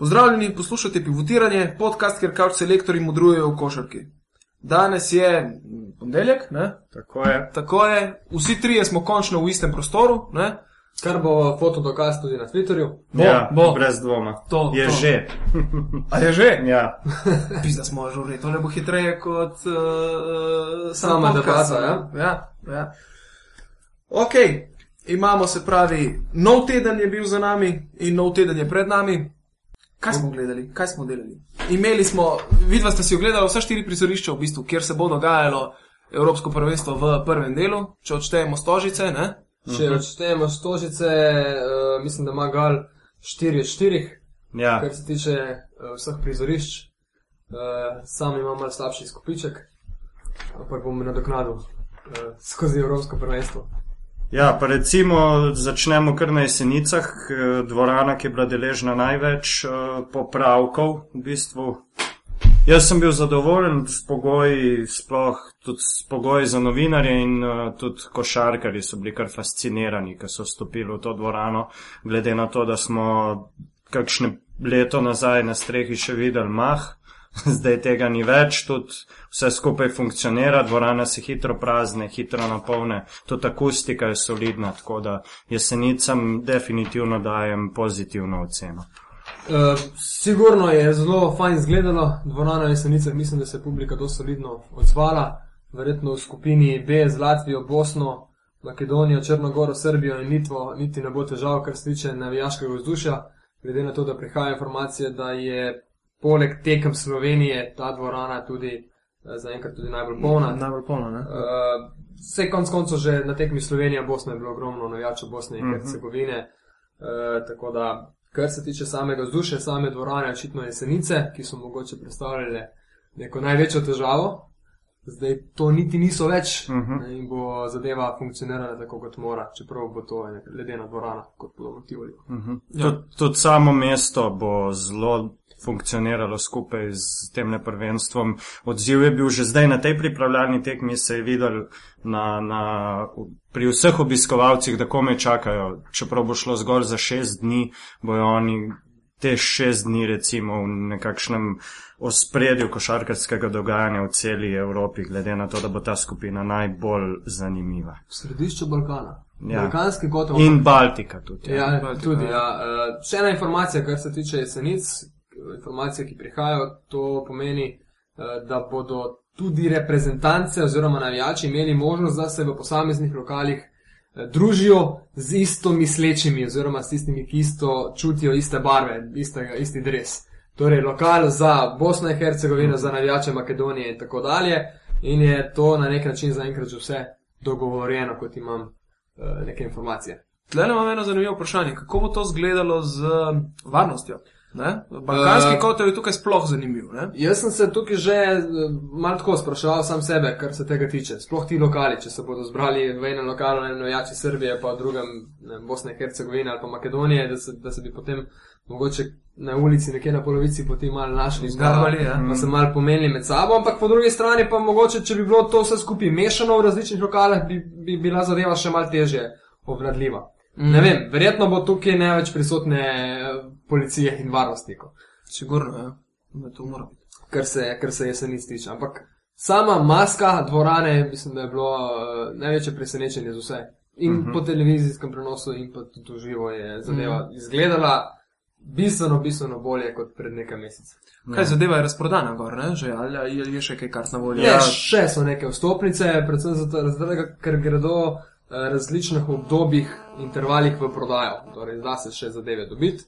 Pozdravljeni, poslušate Pivotiranje, podcast, kjer kavč selektori modrujejo v košarki. Danes je mm, ponedeljek, ne? Tako je. tako je, vsi trije smo končno v istem prostoru. Ne? Kar bo foto dokaz tudi na Twitterju. Bo, ja, bo. Brez dvoma. To, je to. že. A je že? Ja. Pisa smo žurni, to ne bo hitreje kot uh, Sama debata, ne? ja. ja. Ok, imamo se pravi, nov teden je bil za nami in nov teden je pred nami. Kaj smo gledali, kaj smo delali? Imeli smo, vidva ste si ogledali vsa štiri prizorišča, v bistvu, kjer se bo dogajalo Evropsko prvenstvo v prvem delu, če odštejemo stožice, ne? Če odštejemo stožice, uh, mislim, da ima gal 4 od 4, ja. kar se tiče uh, vseh prizorišč. Uh, sam imam malo slabši skupiček, ampak bom nadoknadil uh, skozi Evropsko prvenstvo. Ja, pa recimo začnemo kar na jesenicah, eh, dvorana, ki je bila deležna največ eh, popravkov v bistvu. Jaz sem bil zadovoljen s pogoji, sploh tudi s pogoji za novinarje in uh, tudi košarkari so bili kar fascinirani, ko so stopili v to dvorano, glede na to, da smo kakšne leto nazaj na strehi še videli mah, zdaj tega ni več, tudi vse skupaj funkcionira, dvorana se hitro prazne, hitro napolne, tudi akustika je solidna, tako da jesenicam definitivno dajem pozitivno oceno. Uh, sigurno je zelo fajn izgledalo, dvorana je senica, mislim, da se je publika dosti solidno odzvala, verjetno v skupini B z Latvijo, Bosno, Makedonijo, Črnogoro, Srbijo in Litvo, niti ne bo težav, kar se tiče navijaškega vzdušja, glede na to, da prihaja informacije, da je poleg tekem Slovenije ta dvorana tudi eh, zaenkrat tudi najbolj polna. Najbolj polno, ne? Uh, Vse konc koncev že na tekmi Slovenija, Bosna je bilo ogromno navijačev Bosne in Mhm. Hercegovine, uh, tako da kar se tiče samega vzdušja, same dvorane, očitno jesenice, ki so mogoče predstavljale neko največjo težavo, zdaj to niti niso več Mhm. ne, in bo zadeva funkcionirala tako, kot mora, čeprav bo to ledena dvorana, kot po lomotivoli. Mhm. Ja. Tud, tudi samo mesto bo zelo funkcioniralo skupaj z tem neprvenstvom. Odziv je bil že zdaj na tej pripravljalni tekmi, se je videl na, na, pri vseh obiskovalcih, da kome čakajo. Čeprav bo šlo zgolj za šest dni, bojo oni te šest dni recimo v nekakšnem ospredju košarkarskega dogajanja v celi Evropi, glede na to, da bo ta skupina najbolj zanimiva. V središču Balkana. Ja. Balkanski kotel. In Baltika tudi. Ja, Baltika, tudi. ja. Ja. Uh, še ena informacija, kar se tiče jesenic, informacije, ki prihajajo, to pomeni, uh, da bodo tudi reprezentance oziroma navijači imeli možnost, da se v posameznih lokalih eh, družijo z isto mislečimi oziroma s tistimi, ki isto čutijo iste barve, istega, isti dres. Torej, lokal za Bosno in Hercegovino, za navijače Makedonije in tako dalje. In je to na nek način zaenkrat že vse dogovorjeno, kot imam uh, neke informacije. Tle imam eno zanimivo vprašanje, kako bo to izgledalo z varnostjo? Ne? Balkanski Eh. kotel je tukaj sploh zanimiv. Ne? Jaz sem se tukaj že eh, malo tako spraševal sam sebe, kar se tega tiče. Sploh ti lokali, če se bodo zbrali v enem lokalu, ne nojači Srbije, pa v drugem ne, Bosne in Hercegovine ali pa Makedonije, da se, da se bi potem mogoče na ulici, nekje na polovici poti malo našli, Zgarbali, ja. pa se malo pomenili med sabo, ampak po drugi strani pa mogoče, če bi bilo to vse skupaj mešano v različnih lokalih, bi, bi bila zadeva še malo težje obvladljiva. Mm. Ne vem, verjetno bo tukaj največ prisotne eh, policije in varnostnikov Sigurno, ja. Da to mora biti. kar se, kar se jesenic tiče. Ampak sama maska dvorane, mislim, da je bilo uh, največje presenečenje za vse. In uh -huh. po televizijskem prenosu, in pa tudi živo je zadeva uh -huh. izgledala bistveno, bistveno bolje kot pred nekaj meseci. Kaj zadeva je razprodana gor, ne? Že, ali, ali je še kaj kart na voljo? Ja, še so neke vstopnice, predvsem zato, zato ker gredo uh, različnih obdobjih, intervalih v prodajo. Torej, da se še zadeve dobiti.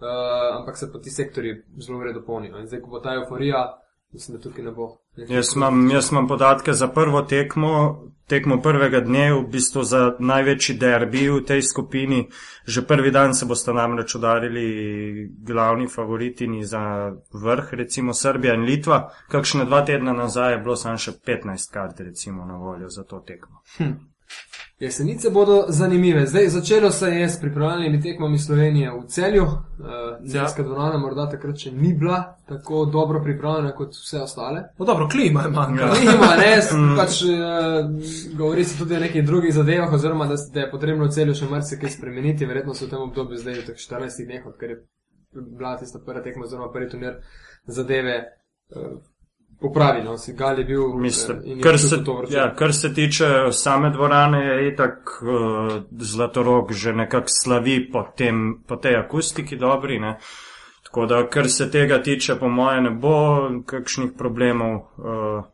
Uh, ampak se pa ti sektori zelo redo polnijo. In zdaj, ko bo ta euforija, mislim, da tukaj ne bo. Jaz imam, jaz imam podatke za prvo tekmo, tekmo prvega dne, v bistvu za največji derbi v tej skupini. Že prvi dan se boste namreč udarili glavni favoritini za vrh, recimo Srbija in Litva. Kakšne dva tedna nazaj je bilo samo še 15 kart recimo na voljo za to tekmo. Jesenice bodo zanimive. Zdaj, začelo se je s pripravljalnimi tekmami Slovenije v celju. Uh, Celska dvorana morda takrat še ni bila tako dobro pripravljena kot vse ostale. No, dobro, klima je manjka. Nima, ne, s- pač uh, govori se tudi o nekih drugih zadevah, oziroma da, da je potrebno v celju še marsikaj spremeniti, verjetno se v tem obdobju zdaj v teh 14 dneh, odkar je bila tista prva tekma, oziroma prvi turnir zadeve uh, popravi. No, si Gal je bil Mislim, eh, in je kar, se, ja, kar se tiče same dvorane, je itak uh, Zlatorog že nekako slavi po, tem, po tej akustiki dobri. Ne? Tako da, kar se tega tiče, po moje ne bo kakšnih problemov. Uh,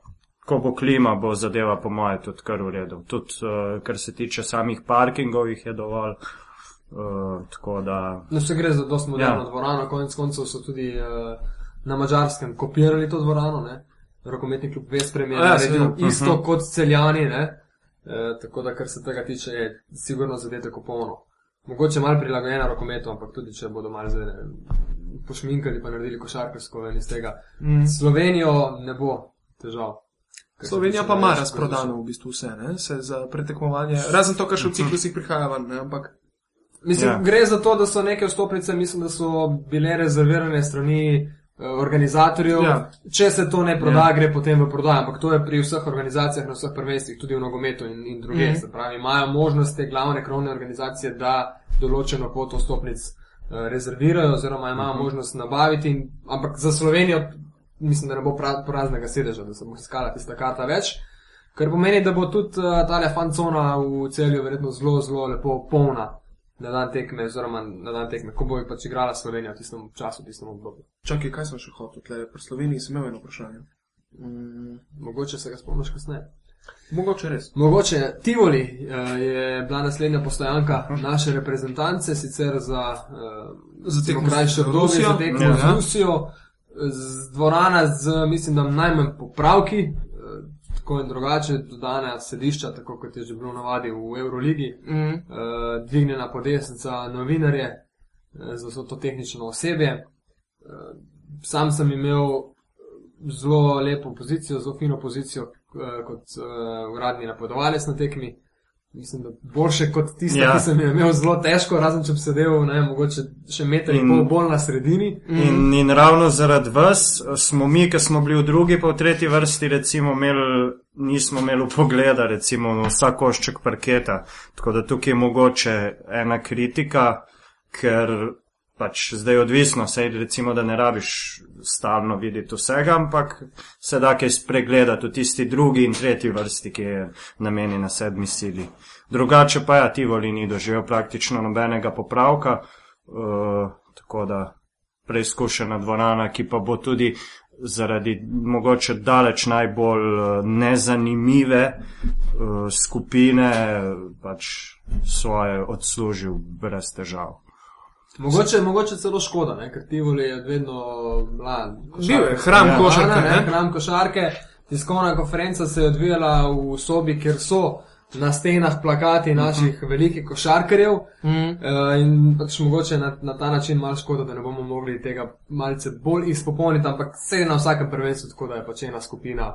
ko bo klima, bo zadeva po moje tudi kar v redu. Tudi, uh, kar se tiče samih parkingov, jih je dovolj. Uh, da, No, se gre za dosti moderno. Ja. dvorano, konec koncev so tudi uh, na mačarskem kopirali to dvorano. Ne? Rokometni klub Vesprem je A ja, naredil isto Mhm. uh -huh. kot celjani, ne? e, tako da, kar se tega tiče, je sigurno zadetek popolno. Mogoče malo prilagojena rokometu, ampak tudi če bodo malo zdaj ne, vem, pošminkali pa naredili košarkarsko ven iz tega. Mm. Slovenijo ne bo težav. Slovenija pa ima razprodano v bistvu vse, ne? se za pretekmovanje. Razen to, kar še v ciklusih prihaja ven, ne? ampak Mislim, ja. Ja. gre za to, da so neke vstopnice, mislim, da so bile rezervirane strani organizatorjev. Ja. Če se to ne proda, ja. Gre potem v prodajo. Ampak to je pri vseh organizacijah, na vseh prvenstvih, tudi v nogometu in, in druge. Mm. Se pravi, imajo možnost te glavne krovne organizacije, da določeno kvoto vstopnic eh, rezervirajo, oziroma imajo Mhm. možnost nabaviti. In, ampak za Slovenijo mislim, da ne bo pra, praznega sedeža, da se bo iskala tista karta več. Kar pomeni, da bo tudi uh, ta fancona v celju verjetno zelo, zelo lepo polna na dan tekme, oziroma na dan tekme, ko bo pač igrala Slovenija v tistem času, v tistem obdobju. čakaj, kaj sem še hotel, tle, pri Sloveniji sem imel eno vprašanje. Mm, Mogoče se ga spomniš kasneje. mogoče res. Mogoče Tivoli uh, je bila naslednja postojanka naše reprezentance, sicer za, uh, Za tekmo obdobje, Rusijo. za tekmo Ja. z Rusijo, z dvorana z, mislim, da najmanj popravki, tako in drugače, dodana sedišča, tako kot je že bilo navadi v Euroligi, Mm. uh, dvignjena podesnica novinarje uh, za vso to tehnično osebje. Uh, sam sem imel zelo lepo pozicijo, zelo fino pozicijo uh, kot uh, uradni napovedovalec na tekmi. Mislim, da boljše kot tisto, ja. Ki sem jo imel zelo težko, razen če bi sedel, ne, mogoče še meter in In- pol bolj na sredini. In, in ravno zaradi vas smo mi, ki smo bili v drugi, pa v tretji vrsti, recimo, imeli, nismo imeli pogleda, recimo, na vsak košček parketa. Tako da tukaj je mogoče ena kritika, ker pač zdaj je odvisno, sej recimo, da ne rabiš stalno videti vsega, ampak se da kaj spregledati v tisti drugi in tretji vrsti, ki je namenjena sedmi sili. Drugače pa ja, Tivoli ni doživel praktično nobenega popravka, uh, tako da preizkušena dvorana, ki pa bo tudi zaradi mogoče daleč najbolj eh, nezanimive uh, skupine pač svoje odslužil brez težav. Mogoče, mogoče celo škoda, ne, ker Tivoli je vedno bila Bil je hram Ja. košarke, ne, ne? hram košarke. Tiskovna konferenca se je odvijala v sobi, kjer so na stenah plakati naših velikih košarkarjev. Mm. Uh, in pač mogoče na, na ta način malo škoda, da ne bomo mogli tega malce bolj izpopolniti, ampak vse je na vsakem prvenstvu tako, da je pač ena skupina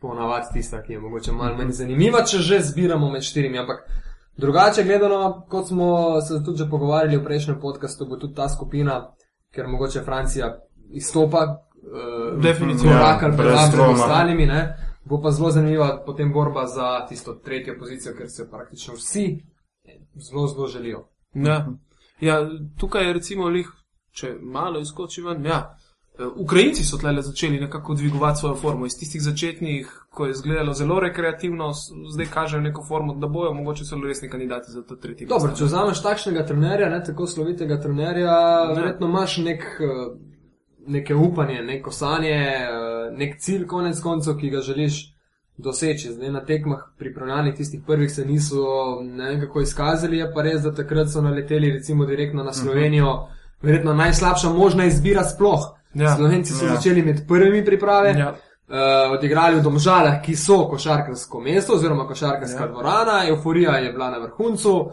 ponavadi tista, ki je mogoče malo manj zanimiva, če že zbiramo med štirimi. Ampak drugače gledano, kot smo se tudi že pogovarjali v prejšnjem podkastu, bo tudi ta skupina, ker mogoče Francija izstopa. Uh, Definitivno. Korak ali Ja, pred ostalimi, ne. Bo pa zelo zanimiva potem borba za tisto tretjo pozicijo, ker se praktično vsi zelo, zelo želijo. Ja. ja, tukaj je recimo lih, če malo izkoči ven. Ja. Eh, Ukrajinci so tle začeli nekako dvigovati svojo formo. Iz tistih začetnih, ko je izgledalo zelo rekreativno, zdaj kažejo neko formo, da bojo mogoče celo resni kandidati za to tretje Dobro, če vzameš takšnega trenerja, ne tako slovitega trenerja, verjetno imaš nek, eh, neke upanje, neko sanje, eh, nek cilj, konec koncev, ki ga želiš doseči. Zdaj na tekmah pripravljalnih tistih prvih se niso ne vem kako izkazali, je pa res, da takrat so naleteli recimo direktno na Slovenijo, verjetno najslabša možna izbira sploh. Ja. Slovenci so Ja. začeli med prvimi priprave. Ja. Uh, odigrali v Domžalah, ki so košarkarsko mesto oziroma košarkarska ja. Ja. dvorana, euforija je bila na vrhuncu, uh,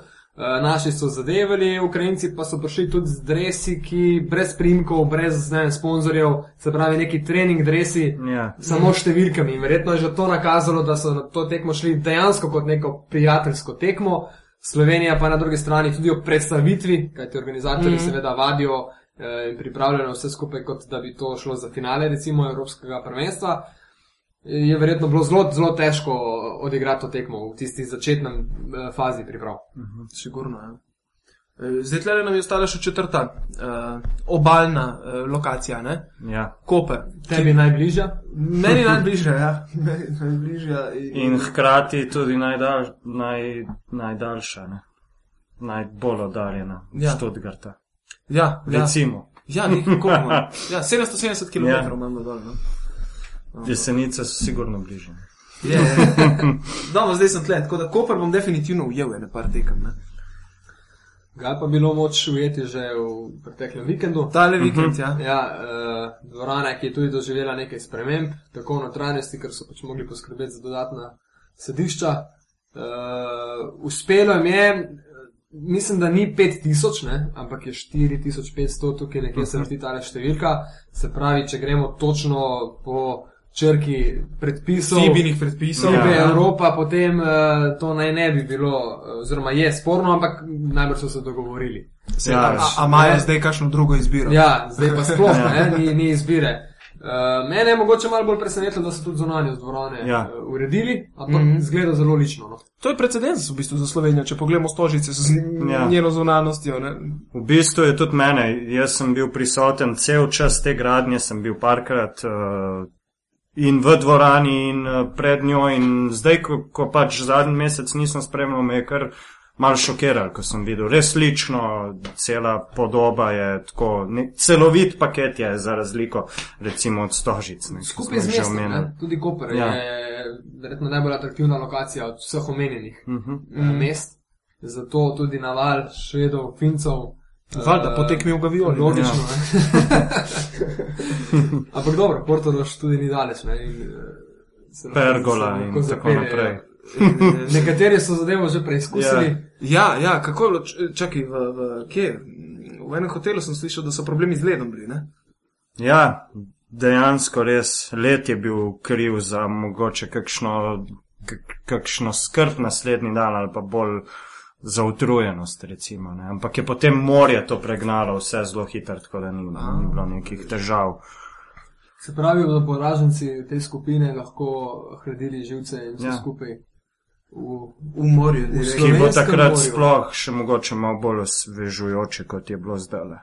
naši so zadevali, Ukrajinci pa so prišli tudi z dresi, ki brez primkov, brez ne, vem, sponzorjev, se pravi neki trening dresi, Ja. samo številkami. In verjetno je že to nakazalo, da so na to tekmo šli dejansko kot neko prijateljsko tekmo. Slovenija pa na drugi strani tudi ob predstavitvi, kajti organizatorji mm. seveda vadijo eh, in pripravljajo vse skupaj, kot da bi to šlo za finale, recimo Evropskega prvenstva. Je verjetno bilo zelo, zelo težko odigrati to tekmo v tisti začetnem eh, fazi priprav. Sigurno, ja. Eh, Zdaj tle nam je ostala še četrta uh, obaljna uh, lokacija, ne? Ja. Koper. Tebi najbližja? Meni najbližja, ja. Meni najbližja. In hkrati tudi najdalj, naj, najdaljša, ne? najbolj oddaljena Ja. ja. Študgarta. Ja, ja. Recimo, Ja, nekaj koliko. Ja, 770 km Ja. imamo dol. No? jesenice so sigurno bliže. Je, je. Dobro, zdaj sem tle, tako da Koper bom definitivno ujel, ene par tekem. Ne? Ga pa bilo moč ujeti že v preteklem vikendu. Tale vikend, ja. Ja, uh, dvorana, ki je tudi doživela nekaj sprememb, tako v notranjosti, ker so pač mogli poskrbeti za dodatna sedišča. Uh, uspelo jim je, mislim, da ni 5000, ne, ampak je 4500, tukaj nekje se vrti ta številka. Se pravi, če gremo točno po črki predpisov. Fibinih predpisov. Sebe Ja. Evropa, potem uh, to naj ne bi bilo, eh, oziroma je sporno, ampak najbrž so se dogovorili. Se, Ja, a, a imajo zdaj kakšno drugo izbiro? Ja, zdaj pa sploh ne, ni, ni izbire. Uh, mene je mogoče malo bolj presenetilo, da so tudi zunanje dvorane Ja. uh, uredili, ampak mm. -hmm. zgleda zelo lično. No. To je precedens v bistvu za Slovenijo, če pogledamo stožice z Ja. njeno zunanostjo. Ne? V bistvu je tudi mene, jaz sem bil prisoten cel čas te gradnje, sem bil parkrat uh, in v dvorani in uh, pred njo in zdaj, ko, ko pač zadnji mesec nisem spremljal, me je kar mal šokiral, ko sem videl. Res lično, cela podoba je tako, ne, celovit paket je za razliko recimo od stožic. Ne, Skupaj z mestom, ne, tudi Koper Ja. je verjetno najbolj atraktivna lokacija od vseh omenjenih Mhm. mm. mest. Zato tudi naval švedov, fincev. Valjda, eh, potekmi v Gavioli. ne. Logično. Ja. Ampak dobro, Portorož tudi ni daleč. Ne, in, eh, Pergola lahko in tako naprej. Nekateri so zadevo že preizkusili. Ja, ja, kako je bilo, čakaj, v, v, kje? V enem hotelu sem slišal, da so problemi z ledom bili, ne? Ja, dejansko res let je bil kriv za mogoče kakšno, kak- kakšno skrb naslednji dan ali pa bolj za utrujenost, recimo. Ne. Ampak je potem morje to pregnalo vse zelo hitro, tako da ni, ni bilo nekih težav. Se pravi, da bo raženci te skupine lahko hladili živce in vse Ja. ja. skupaj. V, V morju, V. Ki bo takrat morju. sploh še mogoče malo bolj osvežujoče, kot je bilo zdaj.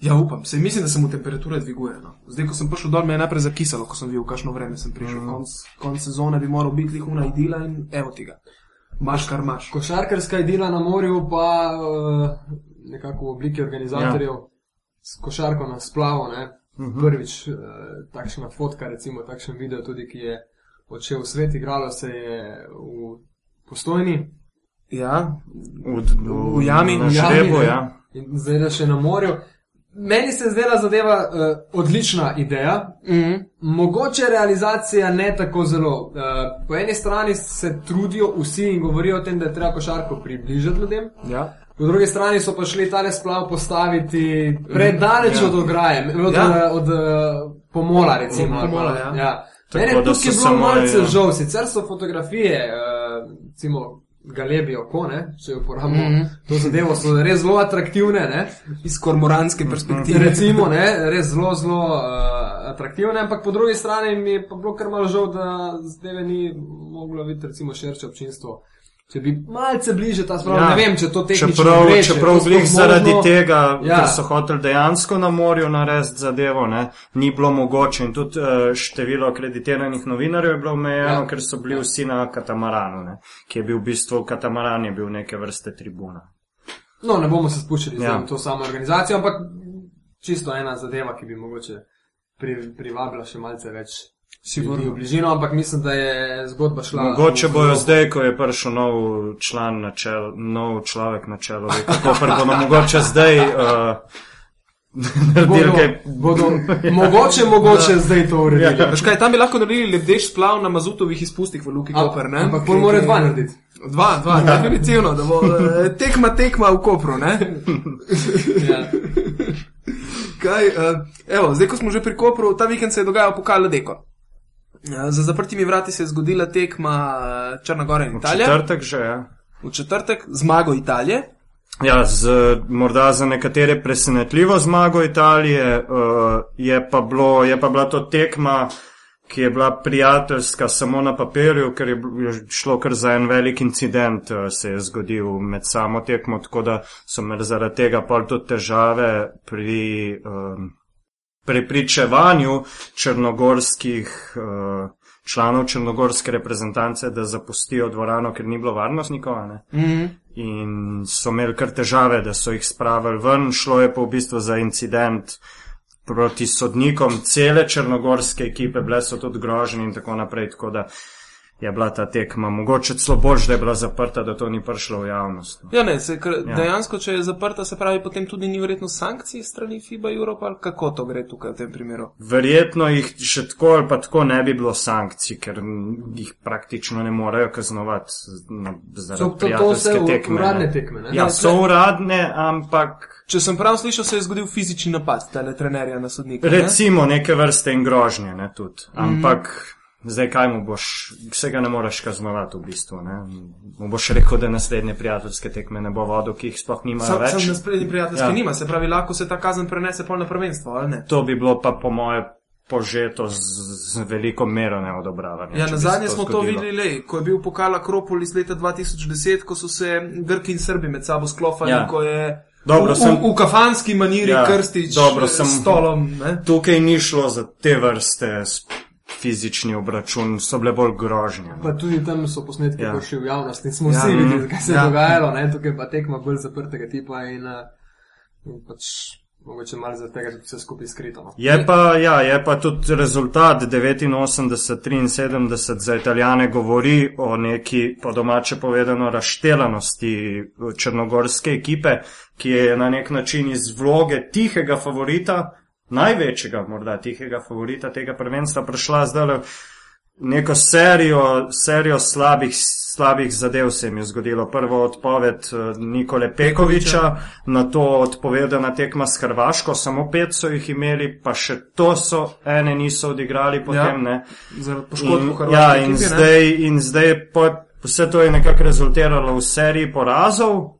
Ja, upam, se mislim, da se mu temperatura dviguje. No. Zdaj, ko sem prišel dol, me je najprej zakisalo, ko sem videl, kakšno vreme sem prišel. Mm. Konc, konc sezone bi moral biti lihuna idila in evo tega. Maš kar maš. košarkarska idila na morju pa uh, nekako v obliki organizatorjev ja. s košarko na splavo. Ne? Uh -huh. Prvič uh, takšna fotka, recimo takšen video tudi, ki je odšel v svet, igralo se je v postojni. Ja, V, V jami, na v jami, žrebu, ne. ja. In zdaj da še na morju. Meni se je zdela zadeva uh, odlična ideja, mm -hmm. Mogoče realizacija ne tako zelo. Uh, po eni strani se trudijo vsi in govorijo o tem, da je treba košarko približati ljudem, ja. po drugi strani so pa šli tale splav postaviti predaleč Ja. od ograje, od, Ja. od, od uh, pomola, recimo. Od pomola, ja. ja. Tako Mene da tukaj je so bilo malce ja. žal, sicer so fotografije, uh, recimo. Galebi oko, ne, če uporabimo mm Mhm. -hmm. to zadevo, so res zelo atraktivne. Ne. Iz kormoranske perspektive. Recimo, ne, res zelo, zelo uh, atraktivne, ampak po drugi strani mi je pa bilo kar malo žal, da zdaj ni moglo videti recimo širše občinstvo. Če bi malce bliže ta sprav, ja. ne vem, če to tehnično Čeprav, gre, čeprav glih zaradi možno. tega, Ja. ker so hoteli dejansko na morju narediti zadevo, ne, ni bilo mogoče in tudi uh, število akreditiranih novinarjev je bilo omejeno, Ja. ker so bili ja. vsi na katamaranu, ne, ki je bil v bistvu katamaran, je bil neke vrste tribuna. No, ne bomo se spuščali ja. v to samo organizacijo, ampak čisto ena zadeva, ki bi mogoče pri, privabila še malce več ljudi v bližino, ampak mislim, da je zgodba šla. Mogoče bojo zdaj, ko je prišel nov član na čelo, nov človek na čelo, kako pa bodo mogoče zdaj uh, naredili Bodo, kaj. bodo mogoče, mogoče zdaj to uredili. Ja, veš kaj, tam bi lahko naredili lebdeč splav na mazutovih izpustih v Luki Koper, ne? Ampak pol mora dva narediti. Dva, dva, definitivno, da bo eh, tekma, tekma v Kopru, ne? Ja. Kaj, uh, evo, zdaj, ko smo že pri Kopru, ta vikend se je dogajal pokal Deko. Uh, za zaprtimi vrati se je zgodila tekma eh, Črna Gora in V Italija. četrtek že, ja. V četrtek zmago Italije. Ja, z, morda za nekatere presenetljivo zmago Italije, uh, je, pa bilo, je pa bila to tekma, ki je bila prijateljska samo na papirju, ker je je šlo kar za en velik incident, eh, se je zgodil med samo tekmo, tako da so imeli zaradi tega pol tudi težave pri um, prepričevanju črnogorskih uh, članov črnogorske reprezentance, da zapustijo dvorano, ker ni bilo varnostnikov. Ne? Mhm. in so imeli kar težave, da so jih spravili ven. Šlo je pa v bistvu za incident proti sodnikom cele črnogorske ekipe, bile so tudi groženi in tako naprej. Tako da je bila ta tekma mogoče celo bolj, da je bila zaprta, da to ni prišlo v javnost. no. Ja, ne, se, Ja. ja. dejansko, če je zaprta, se pravi, potem tudi ni verjetno sankcij strani FIBA Evropa, ali kako to gre tukaj v tem primeru. Verjetno jih še tako ali pa tako ne bi bilo sankcij, ker jih praktično ne morejo kaznovati na- So zaradi to, to vse prijateljske tekme. uradne ne. tekme, ne? Ja, so uradne, ampak Če sem prav slišal, se je zgodil fizični napad tele trenerja na sodnika. ne? Recimo neke vrste in grožnje, ne tudi. Ampak mm. Zdaj kaj mu boš, vsega ne moreš kaznovati v bistvu. Ne? Mu boš rekel, da naslednje prijateljske tekme ne bo vodil, ki jih sploh nimajo Sam, več. sam na sprednji prijateljski Ja. nima, se pravi, lahko se ta kazen prenese pol na prvenstvo, ali ne? To bi bilo pa po moje požeto z, z veliko mero neodobravanja. Ja, na zadnje smo to zgodilo. videli, lej, ko je bil pokal Akropol iz leta 2010, ko so se Grki in Srbi med sabo sklofali, Ja. ko je Dobro, v, sem- v, v kafanski maniri Ja, krstič dobro, eh, sem- s stolom. Ne? Tukaj ni šlo za te vrste fizični obračun, so bile bolj grožnje. no. Pa tudi tam so posnetki Ja. prišli v javnost in smo Ja. vsi videli, kaj se je Ja. ja. dogajalo, ne? tukaj pa tekma bolj zaprtega tipa in, eh, in pač mogoče malo zaradi tega tudi vse skupaj skrito. No. Je pa, ja, je pa tudi rezultat 89-73 za italijane govori o neki, po domače povedano, razštelanosti črnogorske ekipe, ki je na nek način iz vloge tihega favorita, največjega morda tihega favorita tega prvenstva, prišla zdaj neko serijo, serijo slabih, slabih zadev se jim je zgodilo. Prvo odpoved eh, Nikole Pekoviča, na to odpovedana tekma s Hrvaško, samo pet so jih imeli, pa še to so, ene niso odigrali potem, Ja. ne. Zaradi poškodb v In, Hrvaški. ja, in ekipi, zdaj, in zdaj po, vse to je nekako rezultiralo v seriji porazov.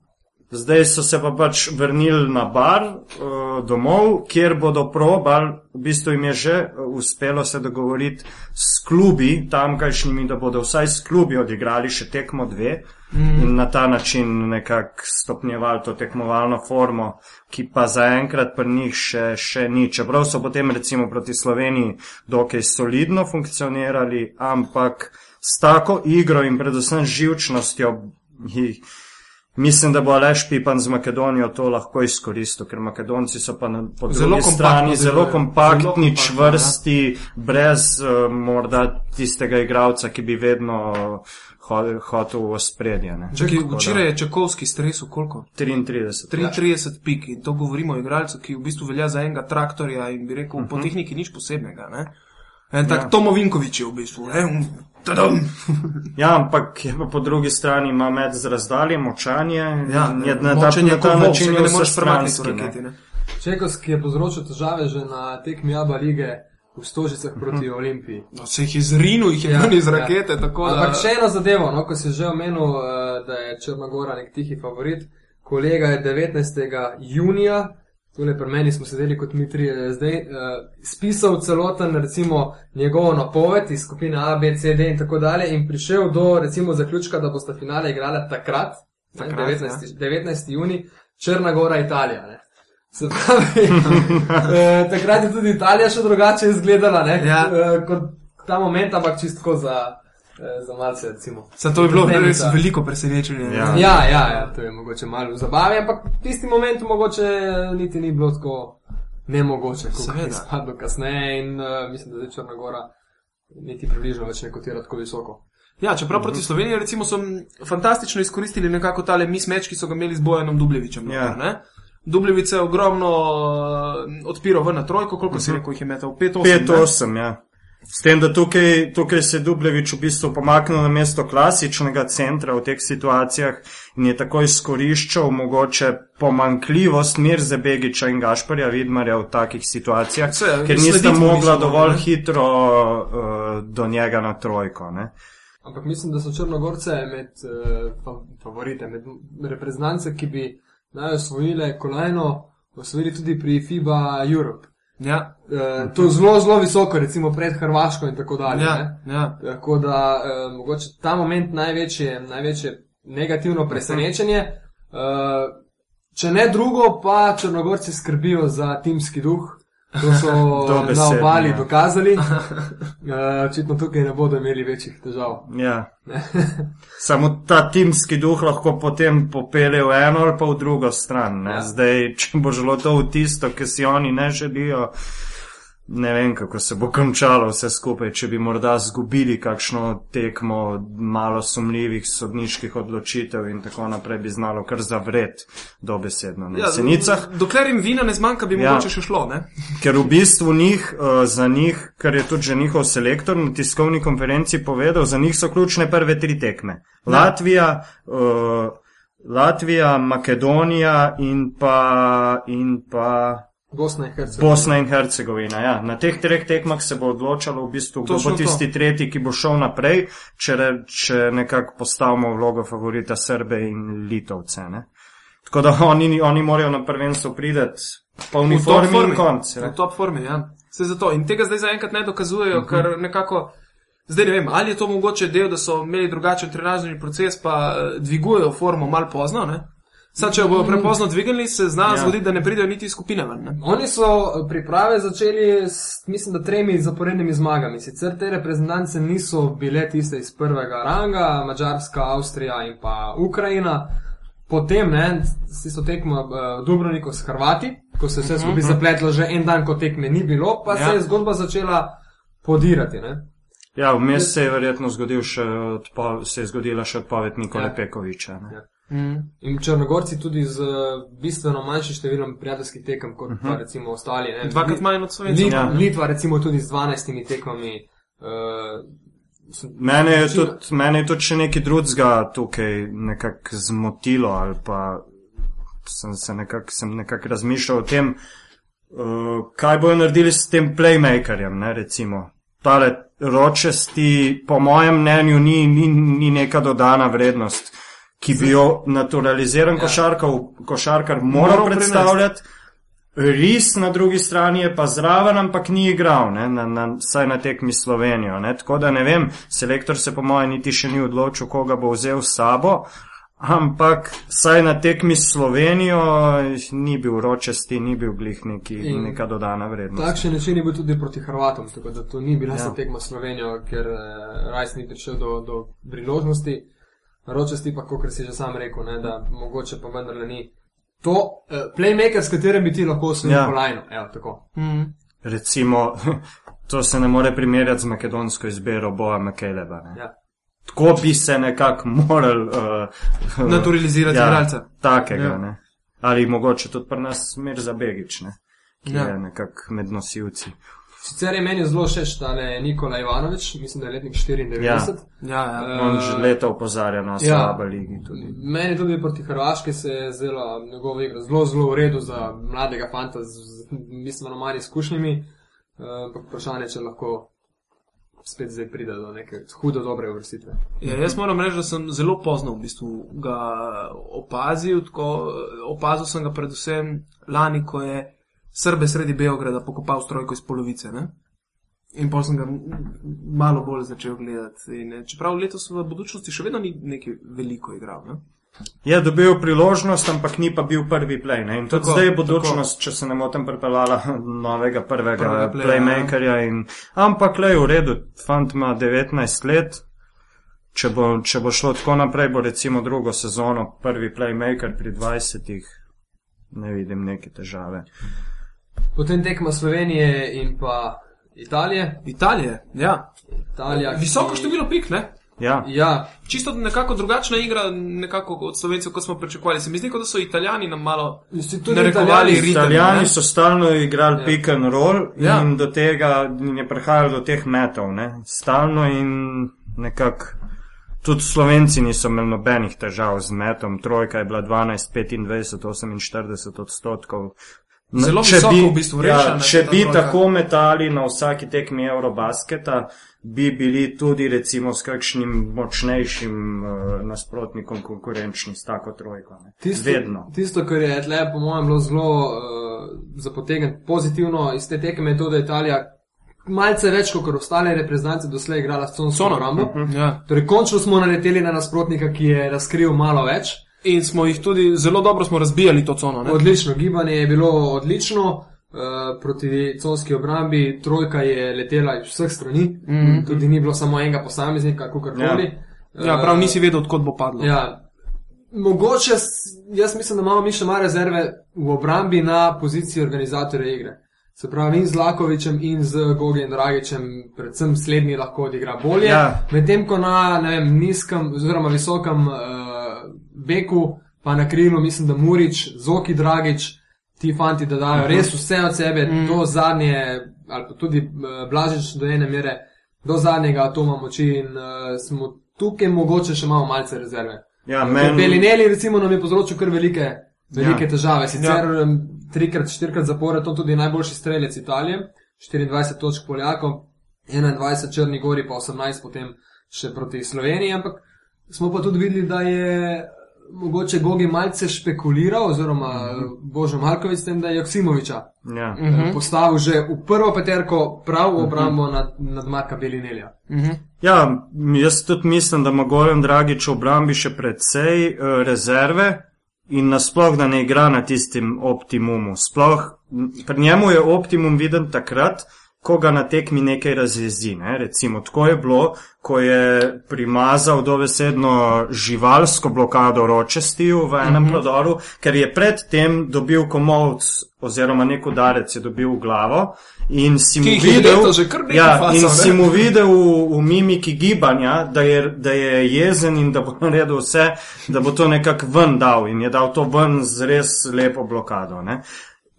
Zdaj so se pa pač vrnili na bar uh, domov, kjer bodo probali, v bistvu jim je že uh, uspelo se dogovoriti s klubi, tamkajšnjimi, da bodo vsaj s klubi odigrali še tekmo dve mm. in na ta način nekako stopnjevali to tekmovalno formo, ki pa zaenkrat pri njih še, še ni. Čeprav so potem recimo proti Sloveniji dokaj solidno funkcionirali, ampak s tako igro in predvsem živčnostjo jih. Mislim, da bo Aleš Pipan z Makedonijo to lahko izkoristil, ker Makedonci so pa na, Zelo strani zelo kompaktni, Zelo kompaktno, čvrsti, brez uh, morda tistega igralca, ki bi vedno ho- hotel v. Čakaj, Tako da- včeraj je Čakovski stresel koliko? 33. 33 pik in to govorimo o igralcu, ki v bistvu velja za enega traktorja in bi rekel, uh -huh. po tehniki nič posebnega. Ne? En tak Ja. ja. Tomo Vinkovič je v bistvu. Ne? Tadam! Ja, ampak po drugi strani ima med z razdalje močanje. Ja, in je na ta, močen je na ta vol, način ne moreš premakniti v ne. raketi. Ne? Čekovski je povzročil težave že na tekmi Aba lige v Stožicah proti Olimpiji. No, se jih je zrinil, jih je Ja, iz ja. rakete. Tako, da... Ampak še eno zadevo, no, ko si že omenil, eh, da je Črnagora nek tihi favorit. Kolega je 19. junija, tole pri meni smo sedeli kot mi trije zdaj, uh, spisal celoten recimo njegovo napoved iz skupine A, B, C, D in tako dalje in prišel do recimo zaključka, da bosta finale igrala takrat, takrat Takrat, 19. Ja. 19. juni, Črnagora, Italija. Ne. Se pravi, eh, takrat je tudi Italija še drugače izgledala ne, Ja. eh, kot ta moment, ampak čistko za, eh, za malce, recimo. Sam to je bilo res veliko presenečenje. ne. Ja. Ja, ja, ja, to je mogoče malo v zabavi, ampak v tisti moment mogoče niti ni bilo tako nemogoče, kot je Seveda. spadlo kasneje in uh, mislim, da je Črnagora niti približno več ne kotira tako visoko. Ja, čeprav proti Sloveniji recimo so fantastično izkoristili nekako tale mismeč, ki so ga imeli z Bojanom Dubljevičem. Ja. Dubljevice je ogromno uh, odpiral ven na trojko, koliko si rekel, jih je metal? 5-8. ne? 5-8, ja. S tem, da tukaj, tukaj se je Dubljevič v bistvu pomaknil na mesto klasičnega centra v teh situacijah in je tako izkoriščal mogoče pomankljivost Mirze Begiča in Gašparja Vidmarja v takih situacijah, Se, ker slediti nista mogla niso dovolj ne? hitro uh, do njega na trojko. Ne? Ampak mislim, da so Črnogorce med uh, fa favorite, med reprezentance, ki bi naj osvojile kolajno, osvojili tudi pri FIBA Europe. Ja, Uh, to je zelo, zelo visoko, recimo pred Hrvaško in tako dalje. ja, ne. ja. Tako da uh, mogoče ta moment največje, največje negativno presenečenje. Uh, če ne drugo, pa Črnogorci skrbijo za timski duh. To so na obali ja. dokazali. Uh, očitno tukaj ne bodo imeli večjih težav. Ja. Samo ta timski duh lahko potem popelje v eno ali pa v drugo stran. Ja. Ja. Zdaj, če bo šlo to v tisto, ki si oni ne želijo, ne vem, kako se bo končalo vse skupaj, če bi morda zgubili kakšno tekmo malo sumljivih sodniških odločitev in tako naprej, bi znalo kar zavret dobesedno na Ja, jesenicah. Dokler jim vina ne zmanjka, bi Ja. mogoče še šlo. Ne? Ker v bistvu njih, uh, za njih, kar je tudi že njihov selektor na tiskovni konferenci povedal, za njih so ključne prve tri tekme. Latvija, uh, Latvija, Makedonija in pa, in pa Bosna in Hercegovina. Bosna in Hercegovina. Ja. Na teh treh tekmah se bo odločalo, v bistvu, kdo bo to. tisti tretji, ki bo šel naprej, če, re, če nekako postavimo vlogo favorita Srbe in Litovce. Ne. Tako da oni, oni morajo na prvenstvo priti po V uniformi formi. in konc. V top formi, ja. Vse zato. In tega zdaj zaenkrat ne dokazujejo, uh Mhm. -huh. ker nekako. Zdaj ne vem, ali je to mogoče del, da so imeli drugačen trenažni proces, pa eh, dvigujejo formo malo pozno. Ne? Sad, če jo bodo prepozno dvignili, se zna Ja. zgoditi, da ne pridejo niti skupine ven. Ne? Oni so eh, priprave začeli s, mislim, da tremi zaporednimi zmagami. Sicer te reprezentance niso bile tiste iz prvega ranga, Mačarska, Avstrija in pa Ukrajina. Potem, ne, si so tekmo uh, Dubrovniku s Hrvati, ko se je vse skupaj zapletlo že en dan, ko tekme ni bilo, pa ja. Se je zgodba začela podirati. Ne. Ja, vmes se je verjetno zgodil še odpo, se je zgodila še odpoved Nikola Ja. ja. Pekoviča. Ne? Ja. Mm. In Črnogorci tudi z bistveno manjšim številom prijateljskih tekem, kot uh -huh. pa recimo ostali. Ne. Dvakrat manj od Slovencev. Litva, Ja. Litva recimo tudi z 12 tekmami. Uh, Mene je, tudi, mene je tudi še nekaj drugega tukaj nekako zmotilo, ali pa sem se nekako nekak razmišljal o tem, uh, kaj bojo naredili s tem playmakerjem. Ne, recimo. Tale ročesti, po mojem mnenju, ni, ni, ni neka dodana vrednost, ki bi jo naturaliziran Ja. košarkar, košarkar moral predstavljati. Ris na drugi strani je pa zraven, ampak ni igral, ne, na, na, saj na tekmi Slovenijo. Ne. Tako da ne vem, selektor se po mojem niti še ni odločil, koga bo vzel s sabo, ampak saj na tekmi Slovenijo ni bil ročesti, ni bil glih neki, In neka dodana vrednost. Takšen način je bil tudi proti Hrvatom, tako da to ni bila Ja. tekma Slovenijo, ker eh, Rajs ni prišel do, do priložnosti. Ročesti pa, kot si že sam rekel, ne, da mogoče pa vendarle ni. To, uh, playmaker, s katerim bi ti lahko osvojil Ja. ja. kolajno. Evo, tako. Mm. Recimo, to se ne more primerjati z makedonsko izbiro Boja Mekeleba. Ne. Ja. Tako bi se nekako moral uh, Naturalizirati igralca. Takega, Ja. ja. ne. Ali mogoče tudi pri nas Mir Zabegič, ne. Ki Ja. ja. je nekako med nosilci. Sicer je meni zelo všeč tale Nikola Ivanovič, mislim, da je letnik 94. Ja. Ja, ja. Eh, On že leta opozarja na ja. slaba ligi tudi. Meni tudi proti Hrvaški se je zdela njegova igra zelo, zelo v redu za mladega fanta z, z bistveno manj izkušnjami. Eh, Ampak uh, vprašanje, če lahko spet zdaj pride do neke hudo dobre uvrstitve. Ja, jaz moram reči, da sem zelo pozno v bistvu ga opazil. Tako, opazil sem ga predvsem lani, ko je Srbe sredi Beograda pokopal strojko iz polovice. Ne? In pa sem ga malo bolj začel gledati. In, eh, čeprav letos v budučnosti še vedno ni nekaj veliko igral. Ne? Je dobil priložnost, ampak ni pa bil prvi play. Ne? In tudi Tako, zdaj je budučnost, če se ne motim, pripeljala novega prvega, Prvega prvega playa, playmakerja. In, ampak le v redu, fant ima 19 let. Če bo, če bo šlo tako naprej, bo recimo drugo sezono prvi playmaker pri 20, ne vidim neke težave. Potem tekma Slovenije in pa Italije. Italije, ja. Italija Visoko ki- število pik, ne? Ja, Ja, Čisto nekako drugačna igra, nekako od slovencev, kot smo pričakovali. Se mi zdi, kot da so italijani nam malo narekovali Italijani- ritem. Italijani ne? so stalno igrali ja. pick and roll Ja. in do tega je prihajalo do teh metov, ne? stalno in nekako. Tudi Slovenci niso imeli nobenih težav z metom, trojka je bila 12, 25, 48 odstotkov. Na- Zelo če visoko bi- v bistvu rešena Ja, če bi trojka. tako metali na vsaki tekmi Eurobasketa, bi bili tudi recimo s kakšnim močnejšim uh, nasprotnikom konkurenčni s tako trojko. Ne. Tisto, Vedno. tisto, kar je tle, po mojem, bilo zelo uh, za potegniti pozitivno iz te tekme, je to, da je Italija malce več kot ostale reprezentance doslej igrala s consko Cono. obrambo. Ja. Torej, končno smo naleteli na nasprotnika, ki je razkril malo več. In smo jih tudi zelo dobro smo razbijali to cono. Ne? Odlično, gibanje je bilo odlično. Uh, proti conski obrambi trojka je letela iz vseh strani, mm -hmm. tudi ni bilo samo enega posameznika, kako koli. Ja, prav nisi vedel, odkot bo padlo. Ja, mogoče, jaz mislim, da imamo mi še malo rezerve v obrambi na poziciji organizatorja igre. Se pravi, in z Lakovičem, in z Gogijem Dragičem, predvsem slednji lahko odigra bolje. Ja. Medtem ko na ne vem, nizkem, oziroma visokem uh, beku, pa na krilu, mislim, da Murič, Zoki Dragič, ti fanti, da dajo Mhm. res vse od sebe, mm. do zadnje, ali pa tudi uh, Blažič do ene mere, do zadnjega atoma moči in uh, smo tukaj mogoče še malo malce rezerve. Ja, Men... Belineli recimo nam je povzročil kar velike, velike Ja. ja. težave. Sicer ja. trikrat, štirikrat zapored, on tudi najboljši strelec Italije, 24 točk Poljakov, 21 Črni Gori, pa 18 potem še proti Sloveniji, ampak smo pa tudi videli, da je mogoče Gogi malce špekuliral, oziroma Mhm. Božo Markovic, s tem, da je Joksimoviča ja. uh -huh. postavil že v prvo peterko prav v obrambo uh Mhm. -huh. nad, nad Marka Belinelja. Mhm. Ja, jaz tudi mislim, da ima Goran Dragič v obrambi še precej uh, rezerve in nasploh, da ne igra na tistim optimumu. Sploh pri njemu je optimum viden takrat, ko ga na tekmi nekaj razjezi. Ne? Recimo, tako je bilo, ko je primazal dovesedno živalsko blokado ročestiju v enem mm -hmm. prodoru, ker je predtem dobil komovc oziroma nek udarec je dobil v glavo in si mu videl, ja, fasal, in ne? si mu videl v, v mimiki gibanja, da je, da je jezen in da bo naredil vse, da bo to nekako ven dal in je dal to ven z res lepo blokado. Ne?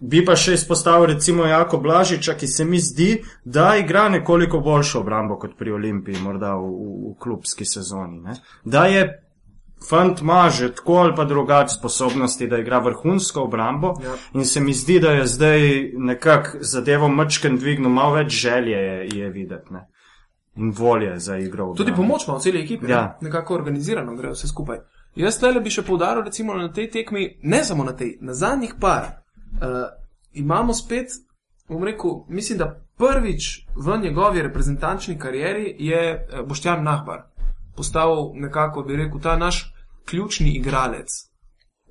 Bi pa še izpostavil recimo Jako Blažiča, ki se mi zdi, da igra nekoliko boljšo obrambo kot pri Olimpiji, morda v, v, v klubski sezoni. Ne? Da je fant ima že tako ali pa drugače sposobnosti, da igra vrhunsko obrambo Ja. in se mi zdi, da je zdaj nekako zadevo mačken dvignil, malo več želje je, je videti ne? in volje za igro. Tudi pomoč ima v celi ekipi, Ja. ja. nekako organizirano gre vse skupaj. Jaz tle bi še poudaril, recimo na tej tekmi, ne samo na tej, na zadnjih par, uh, imamo spet, bom rekel, mislim, da prvič v njegovi reprezentančni karieri je eh, Boštjan Nahbar postal nekako, bi rekel, ta naš ključni igralec.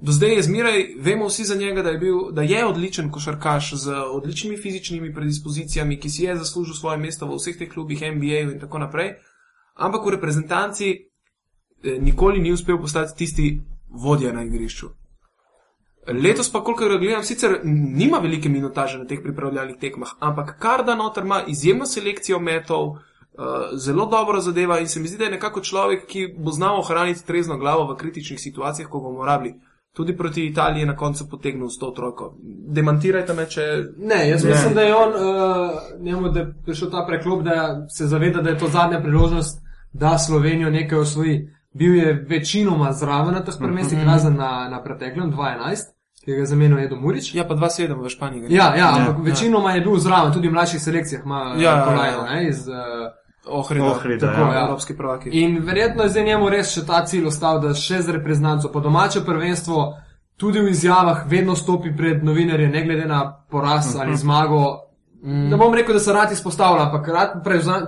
Do zdaj je zmeraj, vemo vsi za njega, da je, bil, da je odličen košarkaš z odličnimi fizičnimi predispozicijami, ki si je zaslužil svoje mesto v vseh teh klubih, NBA in tako naprej, ampak v reprezentanci eh, nikoli ni uspel postati tisti vodja na igrišču. Letos pa, koliko ga gledam, sicer nima velike minutaže na teh pripravljalnih tekmah, ampak kar da noter ima izjemno selekcijo metov, uh, zelo dobro zadeva in se mi zdi, da je nekako človek, ki bo znal ohraniti trezno glavo v kritičnih situacijah, ko bomo rabili. Tudi proti Italiji je na koncu potegnil s to trojko. Demantirajte me, če. Ne, jaz Ne. mislim, da je on, uh, njemu da je prišel ta preklop, da se zaveda, da je to zadnja priložnost, da Slovenijo nekaj osvoji. Bil je večinoma zraven na teh prvenstvih, Mhm. razen na, na preteklem 2-11, ki ga je zamenil Edo Murič. Ja, pa 2-7 v Španiji. gre. Ja, ja, Ja, ampak večinoma je bil zraven, tudi v mlajših selekcijah ima Ja, ja, ja, kolajno, ja. ne, iz, uh, Ohrida, Ohrida, tako, ja. ja. Evropski prvaki. In verjetno je zdaj njemu res še ta cilj ostal, da še z reprezentanco po domače prvenstvo, tudi v izjavah, vedno stopi pred novinarje, ne glede na poraz uh -huh. ali zmago. Mm. Ne bom rekel, da se rad izpostavlja, ampak rad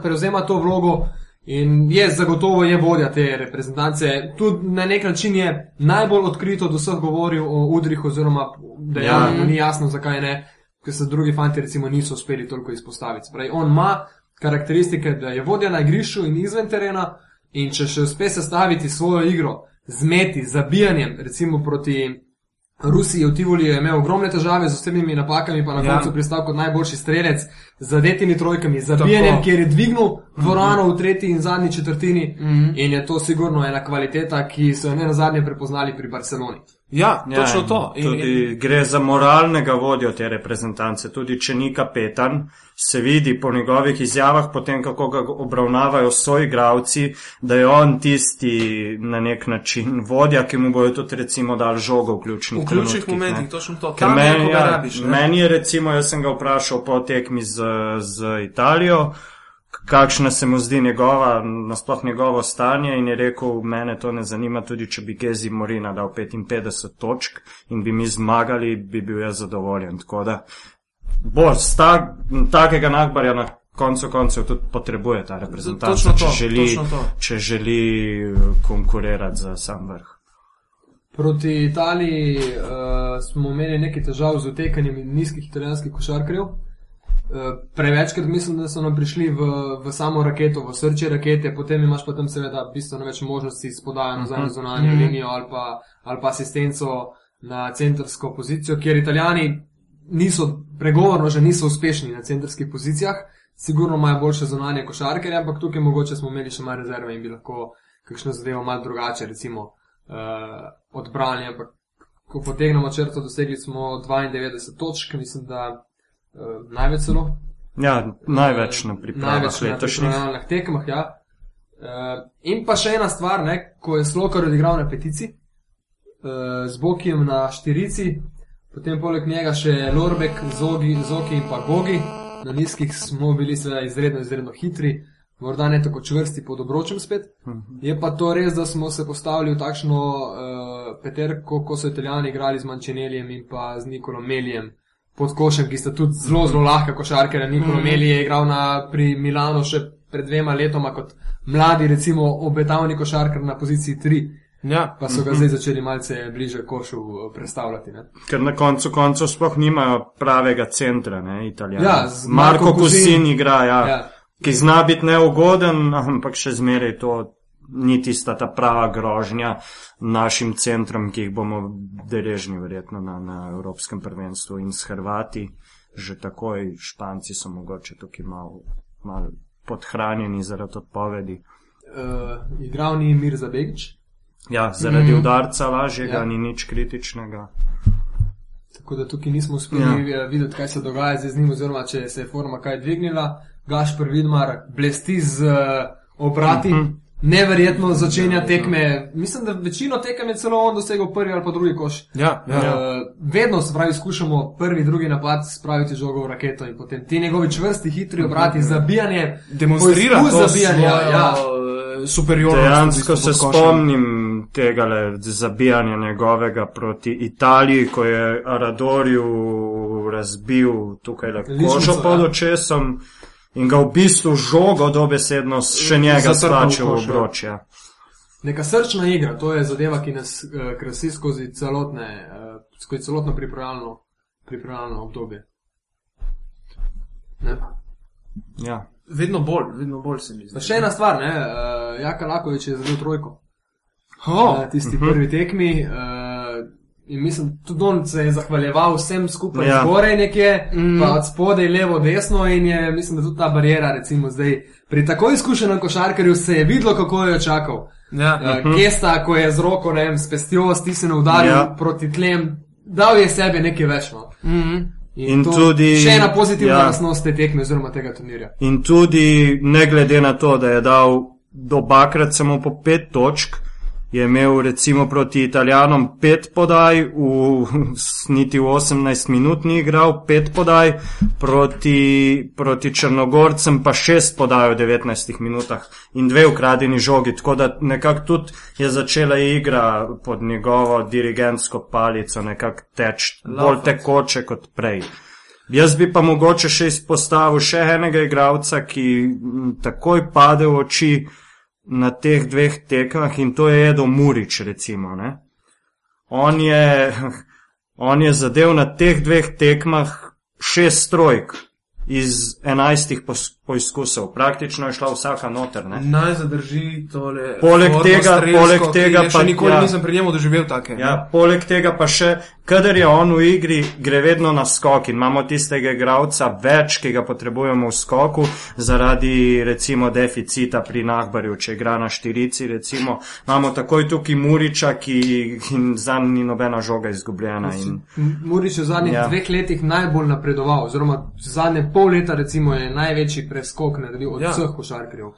prevzema to vlogo in je zagotovo je vodja te reprezentance. Tudi na nek način je najbolj odkrito od vseh govoril o udrih, oziroma da Ja. ja. ni jasno, zakaj ne, ker se drugi fanti recimo niso uspeli toliko izpostaviti. Se Pravi, on ima karakteristike, da je vodja na igrišču in izven terena, in če še uspe sestaviti svojo igro z meti, zabijanjem, recimo proti Rusiji v Tivoli je imel ogromne težave z osebnimi napakami, pa na Ja. koncu pristal kot najboljši strelec, z zadetimi trojkami, zabijanjem, Tako. kjer je dvignil dvorano v tretji in zadnji četrtini. Mhm. In je to sigurno ena kvaliteta, ki so jo ne na zadnje prepoznali pri Barceloni. Ja, Ja, točno to. In, Tudi in, gre za moralnega vodjo te reprezentance. Tudi če ni kapetan, se vidi po njegovih izjavah, potem kako ga obravnavajo soigravci, da je on tisti na nek način vodja, ki mu bojo tudi recimo dal žogo v ključnih v ključnih momentih, točno to. Tam meni, ja, rabiš. ne. meni je recimo, jaz sem ga vprašal po tekmi z, z Italijo, kakšna se mu zdi njegova, nasploh njegovo stanje in je rekel, mene to ne zanima, tudi če bi Gezi Morina dal 55 točk in bi mi zmagali, bi bil jaz zadovoljen. Tako da bo sta, takega nagbarja na koncu koncev tudi potrebuje ta reprezentant, Točno če to, želi, to. če želi eh, konkurirati za sam vrh. Proti Italiji uh, smo imeli nekaj težav z utekanjem nizkih italijanskih košarkarjev. Prevečkrat mislim, da so nam prišli v, v samo raketo, v srce rakete, potem imaš pa tam seveda bistveno več možnosti s podajo nazaj na zunanjo Mhm. linijo ali pa, ali pa asistenco na centrsko pozicijo, kjer italijani niso, pregovorno že niso uspešni na centrskih pozicijah, sigurno imajo boljše zunanje košarkarje, ampak tukaj mogoče smo imeli še malo rezerve in bi lahko kakšno zadevo malo drugače, recimo, uh, odbrali, ampak ko potegnemo črto, dosegli smo 92 točk, mislim, da največ celo. Ja, največ na pripravah največ na letošnjih. pripravljalnih tekmah, ja. Uh, in pa še ena stvar, ne, ko je Slokar odigral na petici, uh, z Bokijem na štirici, potem poleg njega še Lorbek, Zogi, Zoki in pa Gogi. Na nizkih smo bili seveda izredno, izredno hitri, morda ne tako čvrsti pod obročem spet. Je pa to res, da smo se postavili v takšno uh, peterko, ko so italijani igrali z Mančenelijem in pa z Nikolom Melijem pod košem, ki sta tudi zelo, zelo lahka košarkera. Nikolo mm. Meli je igral na, pri Milanu še pred dvema letoma kot mladi, recimo obetavni košarkar na poziciji 3, Ja. pa so ga zdaj začeli malce bliže košu eh, predstavljati. Ne? Ker na koncu koncev sploh nimajo pravega centra, ne, italijani. Ja, Marko Marko Kusin igra, Ja. ja. ki zna biti neugoden, ampak še zmeraj to ni tista ta prava grožnja našim centrom, ki jih bomo deležni verjetno na, na Evropskem prvenstvu in s Hrvati. Že takoj Španci so mogoče tukaj malo mal podhranjeni zaradi odpovedi. Uh, igral ni Mirza Begič, Ja, zaradi mm. udarca lažjega, Ja. ni nič kritičnega. tako da tukaj nismo uspeli ja. videti, kaj se dogaja z njim, oziroma če se je forma kaj dvignila. Gašpr Vidmar blesti z uh, obrati. Mhm. Neverjetno začenja tekme. Mislim, da večino tekem je celo on dosegel prvi ali pa drugi koš. Ja, ja. ja. Uh, vedno se pravi, skušamo prvi, drugi napad spraviti žogo v raketo in potem ti njegovi čvrsti, hitri obrati, zabijanje, Demonstrira poizkus to zabijanja. svojo, Ja. superiornost. Dejansko v se spomnim tega zabijanja njegovega proti Italiji, ko je Aradorju razbil tukaj le Ličnico, kožo pod ja. In ga v bistvu žogo dobesedno še njega Zatrpal v stlačil v koš, ja. obroč. Ja. Neka srčna igra, to je zadeva, ki nas uh, krasi skozi, celotne, uh, skozi celotno pripravljalno, pripravljalno obdobje. Ne? Ja. Vedno bolj, vedno bolj se mi Pa zdi. še ena stvar, ne? uh, Jaka Lakovič je zadel trojko Oh, na tisti prvi tekmi. Uh, in mislim, tudi on se je zahvaljeval vsem skupaj, ja. Zgoraj nekje, Mm. mm. pa od spodaj, levo, desno. In je, mislim, da tudi ta barijera, recimo zdaj, pri tako izkušenem košarkarju se je videlo, kako jo je čakal. ja. Uh, Gesta, ko je z roko, ne vem, s pestjo stisnjeno udaril ja. Proti tlem, dal je sebe nekaj več. No. Mhm. In to tudi- Še ena pozitivna ja. lastnost te tekme, oziroma tega turnirja. In tudi ne glede na to, da je dal dobakrat samo po pet točk, je imel recimo proti Italijanom pet podaj, v, niti v 18 minut ni igral, pet podaj, proti, proti Črnogorcem pa šest podaj v 19 minutah in dve ukradeni žogi, tako da nekako tudi je začela igra pod njegovo dirigentsko palico nekako teč, bolj tekoče kot prej. Jaz bi pa mogoče še izpostavil še enega igralca, ki takoj pade v oči na teh dveh tekmah in to je Edo Murič, recimo. Ne? On, je, on je zadev na teh dveh tekmah šest trojk iz enajstih poizkusov. Praktično je šla vsaka noter. Ne? Naj zadrži tole. Poleg tega- strelsko, poleg tega pa- nikoli ja. nisem pri njemu doživel take. Ja, poleg tega pa še, kadar je on v igri, gre vedno na skok in imamo tistega igralca več, ki ga potrebujemo v skoku, zaradi recimo deficita pri Nahbarju, če igra na štirici, recimo, imamo takoj tukaj Muriča, ki za njim ni nobena žoga izgubljena. In, Murič je v zadnjih ja. Dveh letih najbolj napredoval, oziroma zadnje pol leta recimo je največji preskok naredil od Ja. vseh košarkarjev.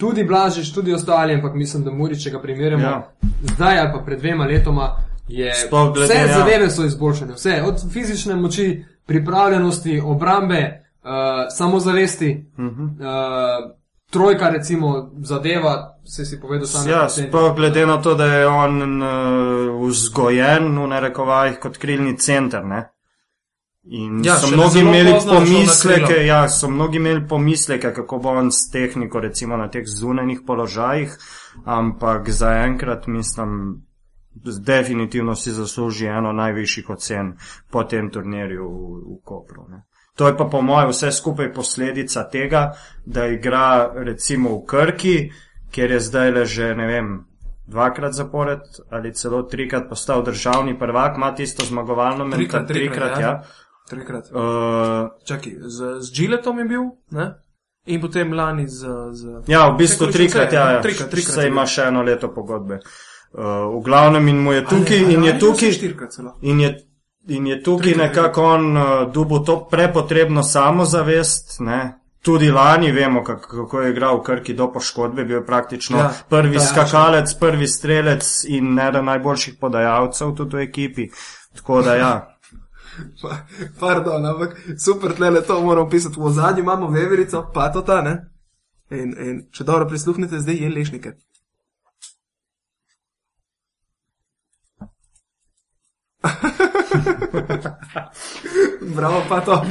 Tudi Blažič, tudi ostali, ampak mislim, da Murič, če ga primerjamo ja. Ja. zdaj ali pa pred dvema letoma, je Sploh glede, vse ja. zadeve so izboljšane, vse od fizične moči, pripravljenosti, obrambe, uh, samozavesti. uh -huh. Uh, trojka recimo zadeva, se si povedal sam. Ja, sploh glede na to, da je on uh, vzgojen v narekovajih kot krilni center. Ne? In Ja, so mnogi imeli pomisleke, ja, so mnogi imeli pomisleke, kako bo on s tehniko, recimo na teh zunanjih položajih, ampak zaenkrat mislim, definitivno si zasluži eno najvišjih ocen po tem turnirju v, v Kopru. Ne. To je pa po mojem vse skupaj posledica tega, da igra recimo v Krki, kjer je zdaj le že ne vem. Dvakrat zapored ali celo trikrat postal državni prvak, ima tisto zmagovalno Trikrat, mentaliteto. trikrat, Trikrat, ja. ja. Trikrat. Uh, Čakaj, z, z Giletom je bil, ne? in potem lani z. z... ja, v bistvu trikrat, ja, ja. trikrat, trikrat Saj je ima še eno leto pogodbe. Uh, v glavnem in mu je tukaj, Ali- in ali je je tukaj, in je, in je tukaj nekako on uh, dubo to prepotrebno samozavest, ne. Tudi lani vemo, kak, kako je igral v Krki do poškodbe, bil je praktično Ja, prvi ja, skakalec, prvi strelec in eden najboljših podajalcev tudi v ekipi. Tako da ja. Pa- Pardon, ampak super, tle to moramo pisati. V zadnji imamo veverico, pa to ta, ne? In, in če dobro prisluhnete, zdaj je lešnike. Bravo, pa to.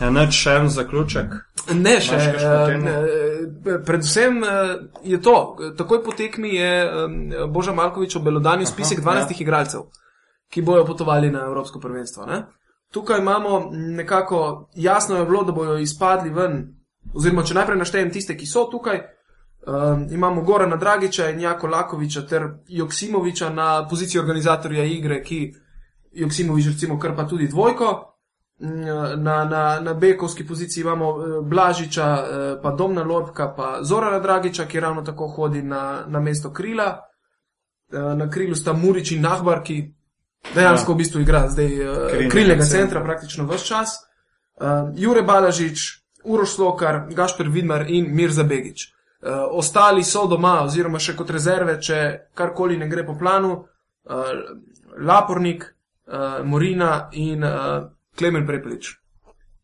Ja, Neč še en zaključek. Ne, še. Kakšno eh, eh, Predvsem eh, je to, takoj po tekmi je Boža Malkovič obelodanil spisek 12 ja. igralcev, ki bojo potovali na Evropsko prvenstvo. Ne? Tukaj imamo nekako jasno je bilo, da bojo izpadli ven, oziroma če najprej naštejem tiste, ki so tukaj. Um, imamo Gorana Dragiča in Jako Lakoviča ter Joksimoviča na poziciji organizatorja igre, ki Joksimovič recimo krpa tudi dvojko. Mm, Na, na, na bekovski poziciji imamo eh, Blažiča, eh, pa Domna Lorbka, pa Zorana Dragiča, ki ravno tako hodi na, na mesto krila. Eh, Na krilu sta Murič in Nahbar, ki dejansko v bistvu igra zdaj Krilnega krilnega centra. praktično vse čas. Jure Balažič, Uroš Slokar, Gašper Vidmar in Mirza Begič. Uh, ostali so doma, oziroma še kot rezerve, če karkoli ne gre po planu. Uh, Lapornik, uh, Morina in uh, Klemen Prepelič.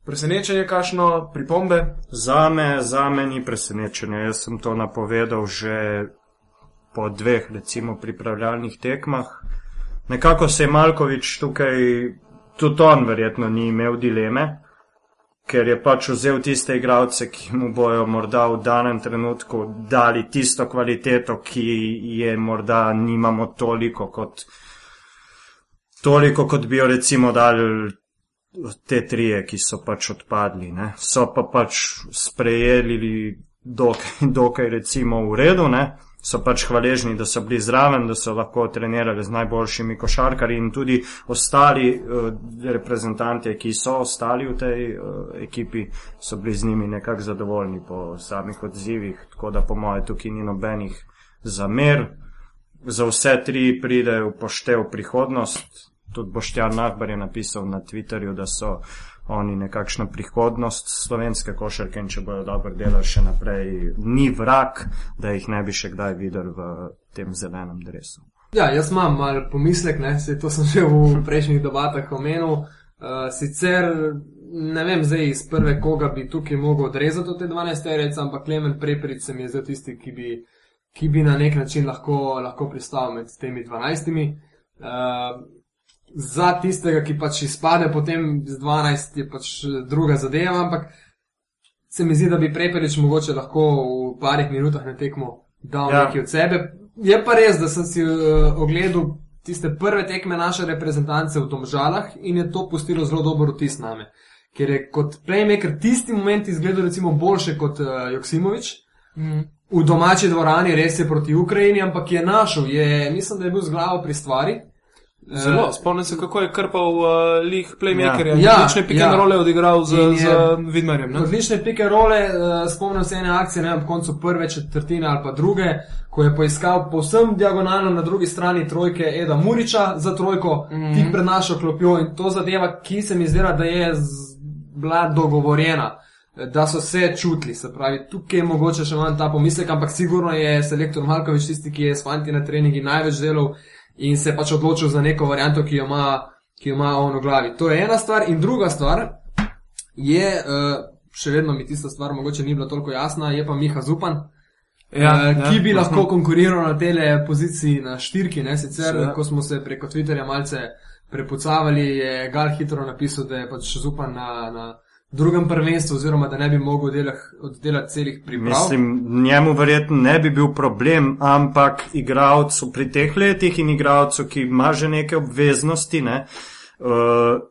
Presenečenje, kašno, pripombe. Zame, zame ni presenečenje. Jaz sem to napovedal že po dveh, recimo, pripravljalnih tekmah. Nekako se je Malkovič tukaj, tudi on verjetno ni imel dileme, ker je pač vzel tiste igralce, ki mu bojo morda v danem trenutku dali tisto kvaliteto, ki je morda nimamo toliko kot, toliko kot bi jo recimo dali te trije, ki so pač odpadli. Ne? So pa pač sprejeli dokaj, dokaj recimo v redu, ne? So pač hvaležni, da so bili zraven, da so lahko trenirali z najboljšimi košarkarji in tudi ostali uh, reprezentanti, ki so ostali v tej uh, ekipi, so bili z njimi nekako zadovoljni po samih odzivih, tako da po moje tukaj ni nobenih zamer. Za vse tri pride v poštev prihodnost, tudi Boštjan Nahbar je napisal na Twitterju, da so oni nekakšna prihodnost slovenske košarke in če bojo dobro delali še naprej, ni vrak, da jih ne bi še kdaj videl v tem zelenem dresu. Ja, jaz imam mal pomislek, ne, se to sem že v prejšnjih debatah omenil. Uh, sicer ne vem zdaj iz prve, koga bi tukaj mogel odrezati od te 12 terec, ampak Klemen Preperic se mi je zdaj tisti, ki bi, ki bi na nek način lahko, lahko pristal med temi 12. Uh, za tistega, ki pač izpade potem z 12, je pač druga zadeva, ampak se mi zdi, da bi Preperič mogoče lahko v parih minutah na tekmo dal ja. Ja. nekaj od sebe. Je pa res, da sem si uh, ogledal tiste prve tekme naše reprezentance v Domžalah in je to pustilo zelo dober vtis name. Ker je kot playmaker tisti moment izgledal recimo boljše kot uh, Joksimovič. Mm. V domači dvorani res je proti Ukrajini, ampak je našel, je, mislim, da je bil z glavo pri stvari. Zelo, spomnim se, kako je krpal uh, lih playmakerja. Ja. Ja, odlične pike ja. role odigral z, je- z Vidmarjem. Ne? Odlične pike role, uh, spomnim se ene akcije, ne ob koncu prve četrtine ali pa druge, ko je poiskal povsem diagonalno na drugi strani trojke Eda Muriča za trojko, mm -hmm. tik pred našo klopjo in to zadeva, ki se mi zdela, da je z, bila dogovorjena. Da so se čutili, se pravi, tukaj je mogoče še manj ta pomislek, ampak sigurno je selektor Malkovič tisti, ki je s fanti na treningi največ delal in se pač odločil za neko varianto, ki jo ima, ki jo ima on v glavi. To je ena stvar, in druga stvar, je uh, še vedno mi tista stvar mogoče ni bila toliko jasna, je pa Miha Zupan. Ja, eh, ja. ki bi lahko konkuriral na tele poziciji na štirki, ne sicer, Seveda. ko smo se preko Twitterja malce prepucavali, je Gal hitro napisal, da je pač Zupan na, na drugem prvenstvu, oziroma da ne bi mogel delah, oddelati celih priprav. Mislim, njemu verjetno ne bi bil problem, ampak igravcu pri teh letih in igravcu, ki ima že neke obveznosti, ne, uh,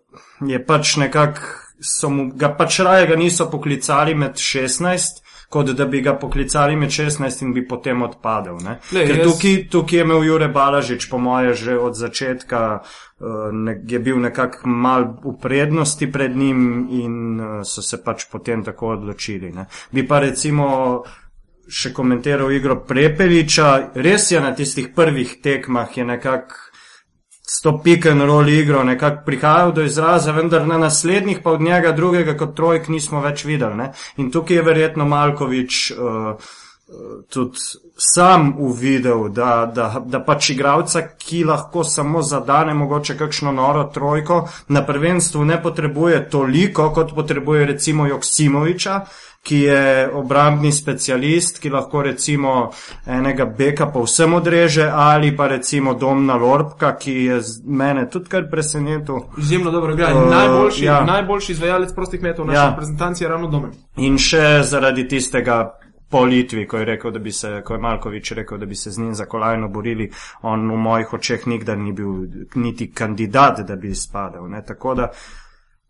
je pač nekako, so mu ga pač raje ga niso poklicali med 16. Kot da bi ga poklicali med 16 in bi potem odpadel. Ne? Glej, Ker jaz- tukaj, tukaj je imel Jure Balažič, po moje, že od začetka, uh, ne, je bil nekako mal v prednosti pred njim in uh, so se pač potem tako odločili. Ne? Bi pa recimo še komentiral igro Prepeliča, res je na tistih prvih tekmah je nekako s to pick and roll igro nekako prihajal do izraza, vendar na naslednjih pa od njega drugega kot trojk nismo več videli. Ne? In tukaj je verjetno Malkovič uh, tudi sam uvidel, da, da, da pač igravca, ki lahko samo zadane mogoče kakšno noro trojko, na prvenstvu ne potrebuje toliko, kot potrebuje recimo Joksimoviča, ki je obrambni specialist, ki lahko recimo enega beka povsem odreže, ali pa recimo Domna Lorbka, ki je mene tudi kar presenetil. Izjemno dobro igra. Uh, najboljši, ja. najboljši izvajalec prostih metov naši Ja. ja. reprezentanci je ravno Domen. In še zaradi tistega po Litvi, ko je, rekel, da bi se, ko je Malkovič rekel, da bi se z njim za kolajno borili, on v mojih očeh nikdar ni bil niti kandidat, da bi izpadel. Ne? Tako da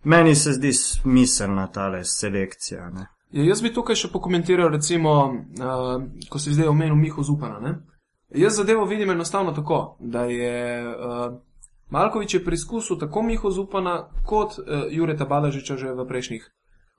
meni se zdi smiselna tale selekcija. Ne? Ja, jaz bi tukaj še pokomentiral, recimo, uh, ko si zdaj omenil Miho Zupana. Ne? Jaz zadevo vidim enostavno tako, da je uh, Malkovič je preizkusil tako Miho Zupana kot uh, Jureta Balažiča že v prejšnjih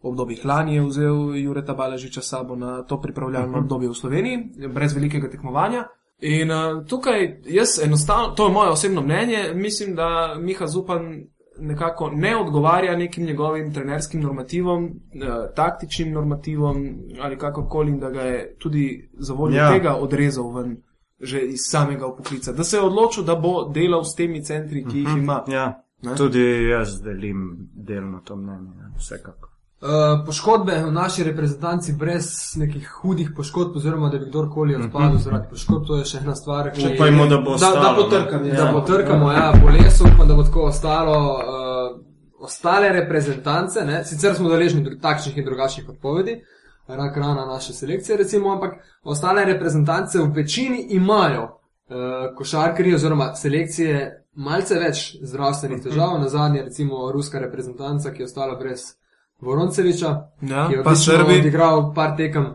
obdobjih. Lani je vzel Jureta Balažiča sabo na to pripravljalno uh -huh. obdobje v Sloveniji, brez velikega tekmovanja. In uh, tukaj jaz enostavno, to je moje osebno mnenje, mislim, da Miha Zupan nekako ne odgovarja nekim njegovim trenerskim normativom, eh, taktičnim normativom ali kakorkoli, da ga je tudi za voljo Ja. tega odrezal ven že iz samega poklica. Da se je odločil, da bo delal s temi centri, ki jih ima. Ja, Ne? tudi jaz delim delno to mnenje, vsekakor. Uh, poškodbe v naši reprezentanci brez nekih hudih poškodb, oziroma da bi kdorkoli odpadel -huh. zaradi poškodb, to je še ena stvar, ki Upajmo, da bo Da, ostalo. da ne. potrkam, ja. da bo trkamo ja, po lesu, pa da bo tako ostalo. Uh, ostale reprezentance, ne? sicer smo deležni takšnih in drugačnih odpovedi, rak rana naše selekcije, recimo, ampak ostale reprezentance v večini imajo uh, košarkarji oziroma selekcije malce več zdravstvenih težav. Na zadnje, recimo, ruska reprezentanca, ki je ostala brez Voronceviča, Ja, ki je pa Srbi. odigral par tekem.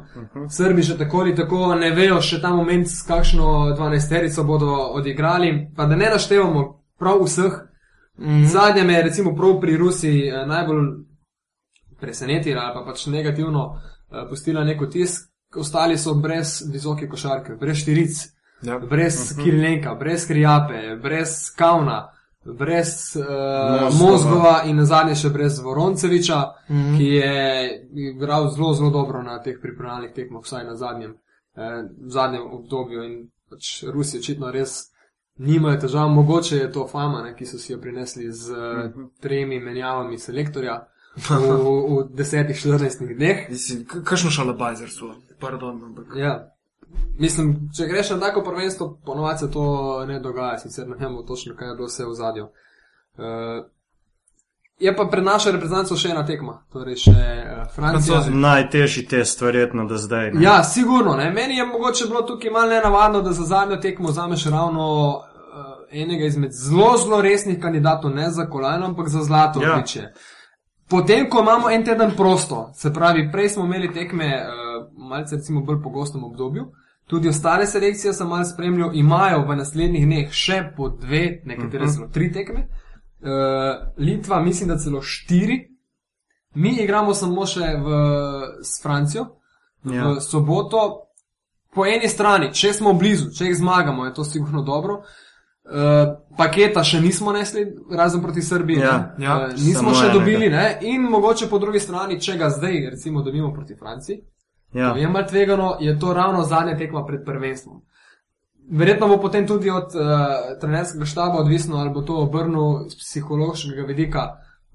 Srbi še tako ali tako ne vejo še ta moment, s kakšno dvanajsterico bodo odigrali. Pa da ne naštevamo prav vseh. Mhm. Zadnja me je recimo prav pri Rusiji eh, najbolj presenetila ali pa pač negativno eh, pustila neko tisk. Ostali so brez visoke košarke, brez štiric, Ja. brez Kirilenka, brez Krijape, brez Kauna, brez uh, Mozgova. In na zadnje še brez Voronceviča, mm. -hmm. ki je igral zelo, zelo dobro na teh pripravljalnih tekmah, vsaj na zadnjem, eh, zadnjem obdobju. In pač Rusi očitno res nimajo težav, mogoče je to fama, ne, ki so si jo prinesli z mm -hmm. tremi menjavami selektorja. V, v 10-14 dneh. Mislim, k- kakšno šalabajzerstvo, pardon, ampak. Ja. Mislim, če greš na tako prvenstvo, ponovadi se to ne dogaja, sicer ne vemo točno, kaj je bilo vse v zadju. Uh, je pa pred našo reprezentanco še ena tekma, torej še uh, Francija. Francozi. Najtežji test, verjetno, do zdaj. Ne? Ja, sigurno. Ne? Meni je mogoče bilo tukaj malo nenavadno, da za zadnjo tekmo vzameš ravno uh, enega izmed zelo, zelo resnih kandidatov, ne za kolajno, ampak za zlato Ja. odličje. Potem, ko imamo en teden prosto, se pravi, prej smo imeli tekme, uh, malce recimo bolj pogostem obdobju, tudi ostale selekcije sem malo spremljal, imajo v naslednjih dneh še po dve, nekatere uh -huh. celo tri tekme. Uh, Litva, mislim, da celo štiri. Mi igramo samo še v, s Francijo, Ja. v soboto. Po eni strani, če smo blizu, če jih zmagamo, je to sigurno dobro. Uh, paketa še nismo nesli, razen proti Srbiji. Ja, ne. ja, uh, nismo še enega. dobili, ne? in mogoče po drugi strani, če ga zdaj, recimo, dobimo proti Franciji, Ja. je malo tvegano, je to ravno zadnja tekma pred prvenstvom. Verjetno bo potem tudi od uh, trenerskega štaba odvisno, ali bo to obrnil z psihološkega vidika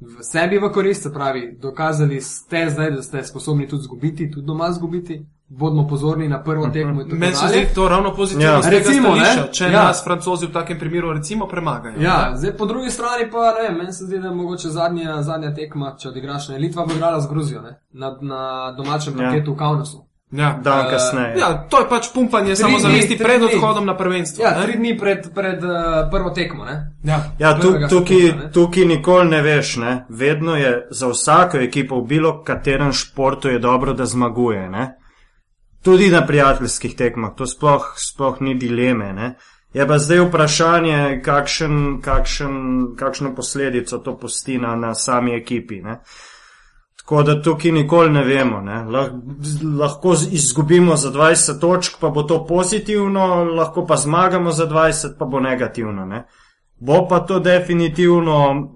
v sebi v korist, se pravi, dokazali ste zdaj, da ste sposobni tudi zgubiti, tudi doma zgubiti. Bodimo pozorni na prvo tekmo. in tako Meni se zdi to ravno pozitivno. Ja. Recimo, ne? stališča, Če Ja. nas francozi v takem primeru recimo premagajo. Ja, zdaj po drugi strani pa ne, meni se zdi, da je mogoče zadnja, zadnja tekma, če odigraš ne. Litva bo igrala z Gruzijo, ne, na, na domačem Ja. paketu v Kaunasu. Ja. Dan Eh, kasneje. Ja, to je pač pumpanje samo za misli pred odhodom na prvenstvo. Ja, ne? tri dni pred, pred uh, prvo tekmo, ne. ja. Ja, tu, prvega tukaj, ne. tukaj nikoli ne veš, ne? vedno je za vsako ekipo v bilo katerem športu je dobro, da zmaguje. Ne? Tudi na prijateljskih tekmah, to sploh, sploh ni dileme. Ne? Je pa zdaj vprašanje, kakšen, kakšen, kakšno posledico to pusti na, na sami ekipi. Ne? Tako da tukaj nikoli ne vemo. Ne? Lah, lahko izgubimo za 20 točk, pa bo to pozitivno, lahko pa zmagamo za 20, pa bo negativno. Ne? Bo pa to definitivno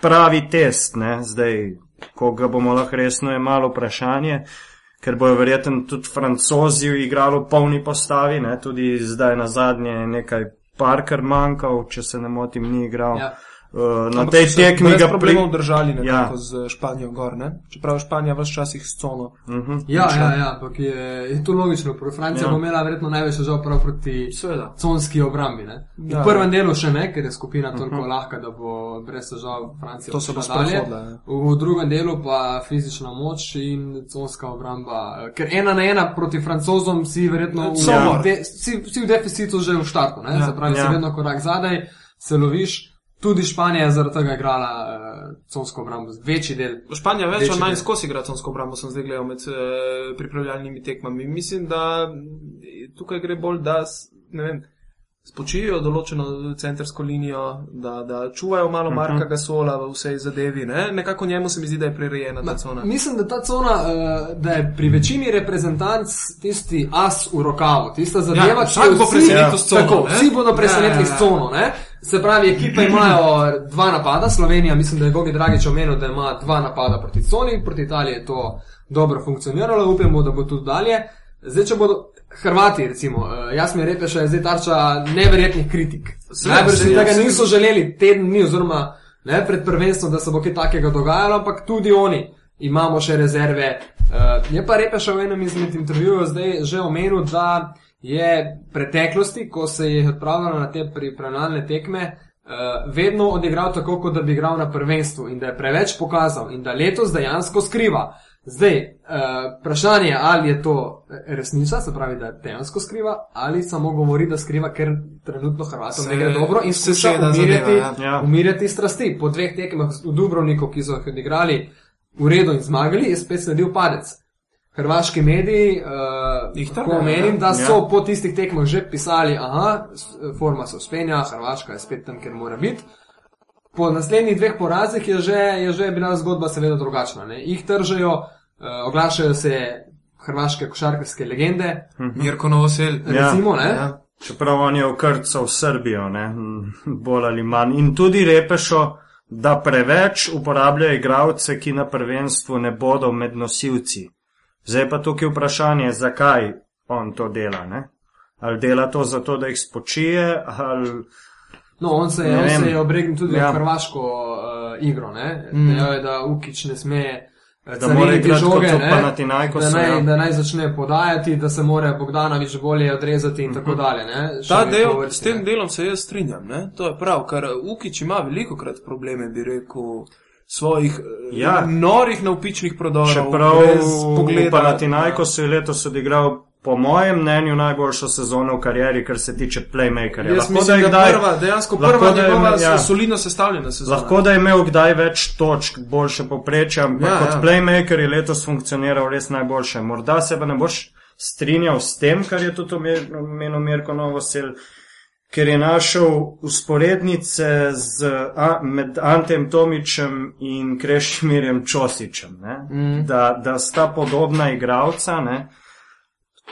pravi test, ne? zdaj, ko ga bomo lahko resno je malo vprašanje, ker bojo verjetno tudi francozi igrali v polni postavi, ne? tudi zdaj na zadnje je nekaj Parker manjkal, če se ne motim, ni igral. Ja. Uh, na Ampak tej tekmi ga problemov držali nekako Ja. ja. z Španijo gor, ne? Čeprav Španija vse čas jih s cono. Uh -huh. Ja, ja, ja, ampak je, je to logično. Francija Ja. ja. bo imela verjetno največ žal prav proti Seveda. conski obrambi. Ne? V Ja. prvem delu še ne, ker je skupina toliko uh -huh. lahka, da bo brez težav Francija To se bo sprehodila, ja. V drugem delu pa fizična moč in conska obramba. eh, Ker ena na ena proti francozom si verjetno v, Somor. de, si, si v deficitu že v štartu. Ne? Ja. Se pravi, Ja. si vedno korak zadaj, se loviš. Tudi Španija je zaradi tega igrala uh, consko obrambo, večji del. Španija več ali manj skozi igra consko obrambo, sem zdaj gledal med eh, pripravljalnimi tekmami. Mislim, da mm, tukaj gre bolj, da s- ne vem, spočijo določeno centrsko linijo, da, da čuvajo malo Mhm. Marka Gasola v vsej zadevi. Ne? Nekako njemu se mi zdi, da je prirejena ta cona. Mislim, da ta cona, uh, da je pri večini reprezentanc tisti as v rokavu, tista zadeva, Ja, ki jo bo vsi- presenetil s cono, Tako, vsi bodo presenetili Ja, s ja, ja. cono. Ne? Se pravi, ekipe imajo dva napada, Slovenija, mislim, da je Gogi Dragič omenil, da ima dva napada proti coni, proti Italiji je to dobro funkcioniralo, upamo, da bo tudi dalje. Zdaj, če bodo Hrvati, recimo, uh, jaz mi reče, še je zdaj tarča neverjetnih kritik. Najbrž si tega niso želeli teden dni, oziroma ne, pred prvenstvom, da se bo kaj takega dogajalo, ampak tudi oni imamo še rezerve. Uh, je pa Repe še v enem izmed intervjujev zdaj že omenil, da je v preteklosti, ko se je odpravljalo na te pripravljalne tekme, uh, vedno odigral tako, kot da bi igral na prvenstvu in da je preveč pokazal in da letos dejansko skriva. Zdaj, uh, vprašanje je, ali je to resnica, se pravi, da dejansko skriva, ali samo govori, da skriva, ker trenutno Hrvatom Se- ne gre dobro in se skuša seda umirjati, zadeva, ja. Ja. umirjati strasti. Po dveh tekmah v Dubrovniku, ki so jih odigrali v redu in zmagali, je spet sledil padec. Hrvaški mediji, uh, Jih tako trgajo, menim, ja. da so Ja. po tistih tekmah že pisali, da forma se uspenja, Hrvaška je spet tam, kjer mora biti. Po naslednjih dveh porazih je že, je že bila zgodba seveda drugačna. Ne? Jih tržajo, uh, oglašajo se hrvaške košarkarske legende, Mirko Novosel. Ja. recimo, ne? Ja. Čeprav on je vkrcal v Srbijo, ne? bolj ali manj. In tudi repešo, da preveč uporabljajo igralce, ki na prvenstvu ne bodo med nosilci. Zdaj pa tukaj vprašanje, zakaj on to dela. Ne? Ali dela to zato, da jih spočije, ali No, on se je, on vem. se je obregnil tudi ja. V hrvaško uh, igro. Ne? Mm. Dejal je, da Ukič ne sme eh, Da mora igrati kot žoge, v ne? Panathinaikosu, da, naj, da naj začne podajati, da se mora Bogdanovič bolje odrezati in tako dalje. Ne? Še Ta del, vrsti, s tem ne. delom se jaz strinjam. Ne? To je prav, ker Ukič ima veliko krat probleme, bi rekel, svojih Ja. ja. norih navpičnih prodorov. čeprav brez v pogleda. Panathinaikosu je letos odigral, po mojem mnenju, najboljšo sezono v karieri, kar se tiče playmakerja. Jaz Lahko mislim, da je prva, dejansko prva da je njegova imel- ja. solidno sestavljena sezona. Lahko da je imel kdaj več točk, boljše povprečje, ampak Ja, kot ja. playmaker je letos funkcioniral res najboljše. Morda se pa ne boš strinjal s tem, kar je tudi omenil Mirko Novosel, ker je našel usporednice z, a, med Antem Tomičem in Krešimirjem Čosičem, ne? Mm. da, da sta podobna igralca. Ne?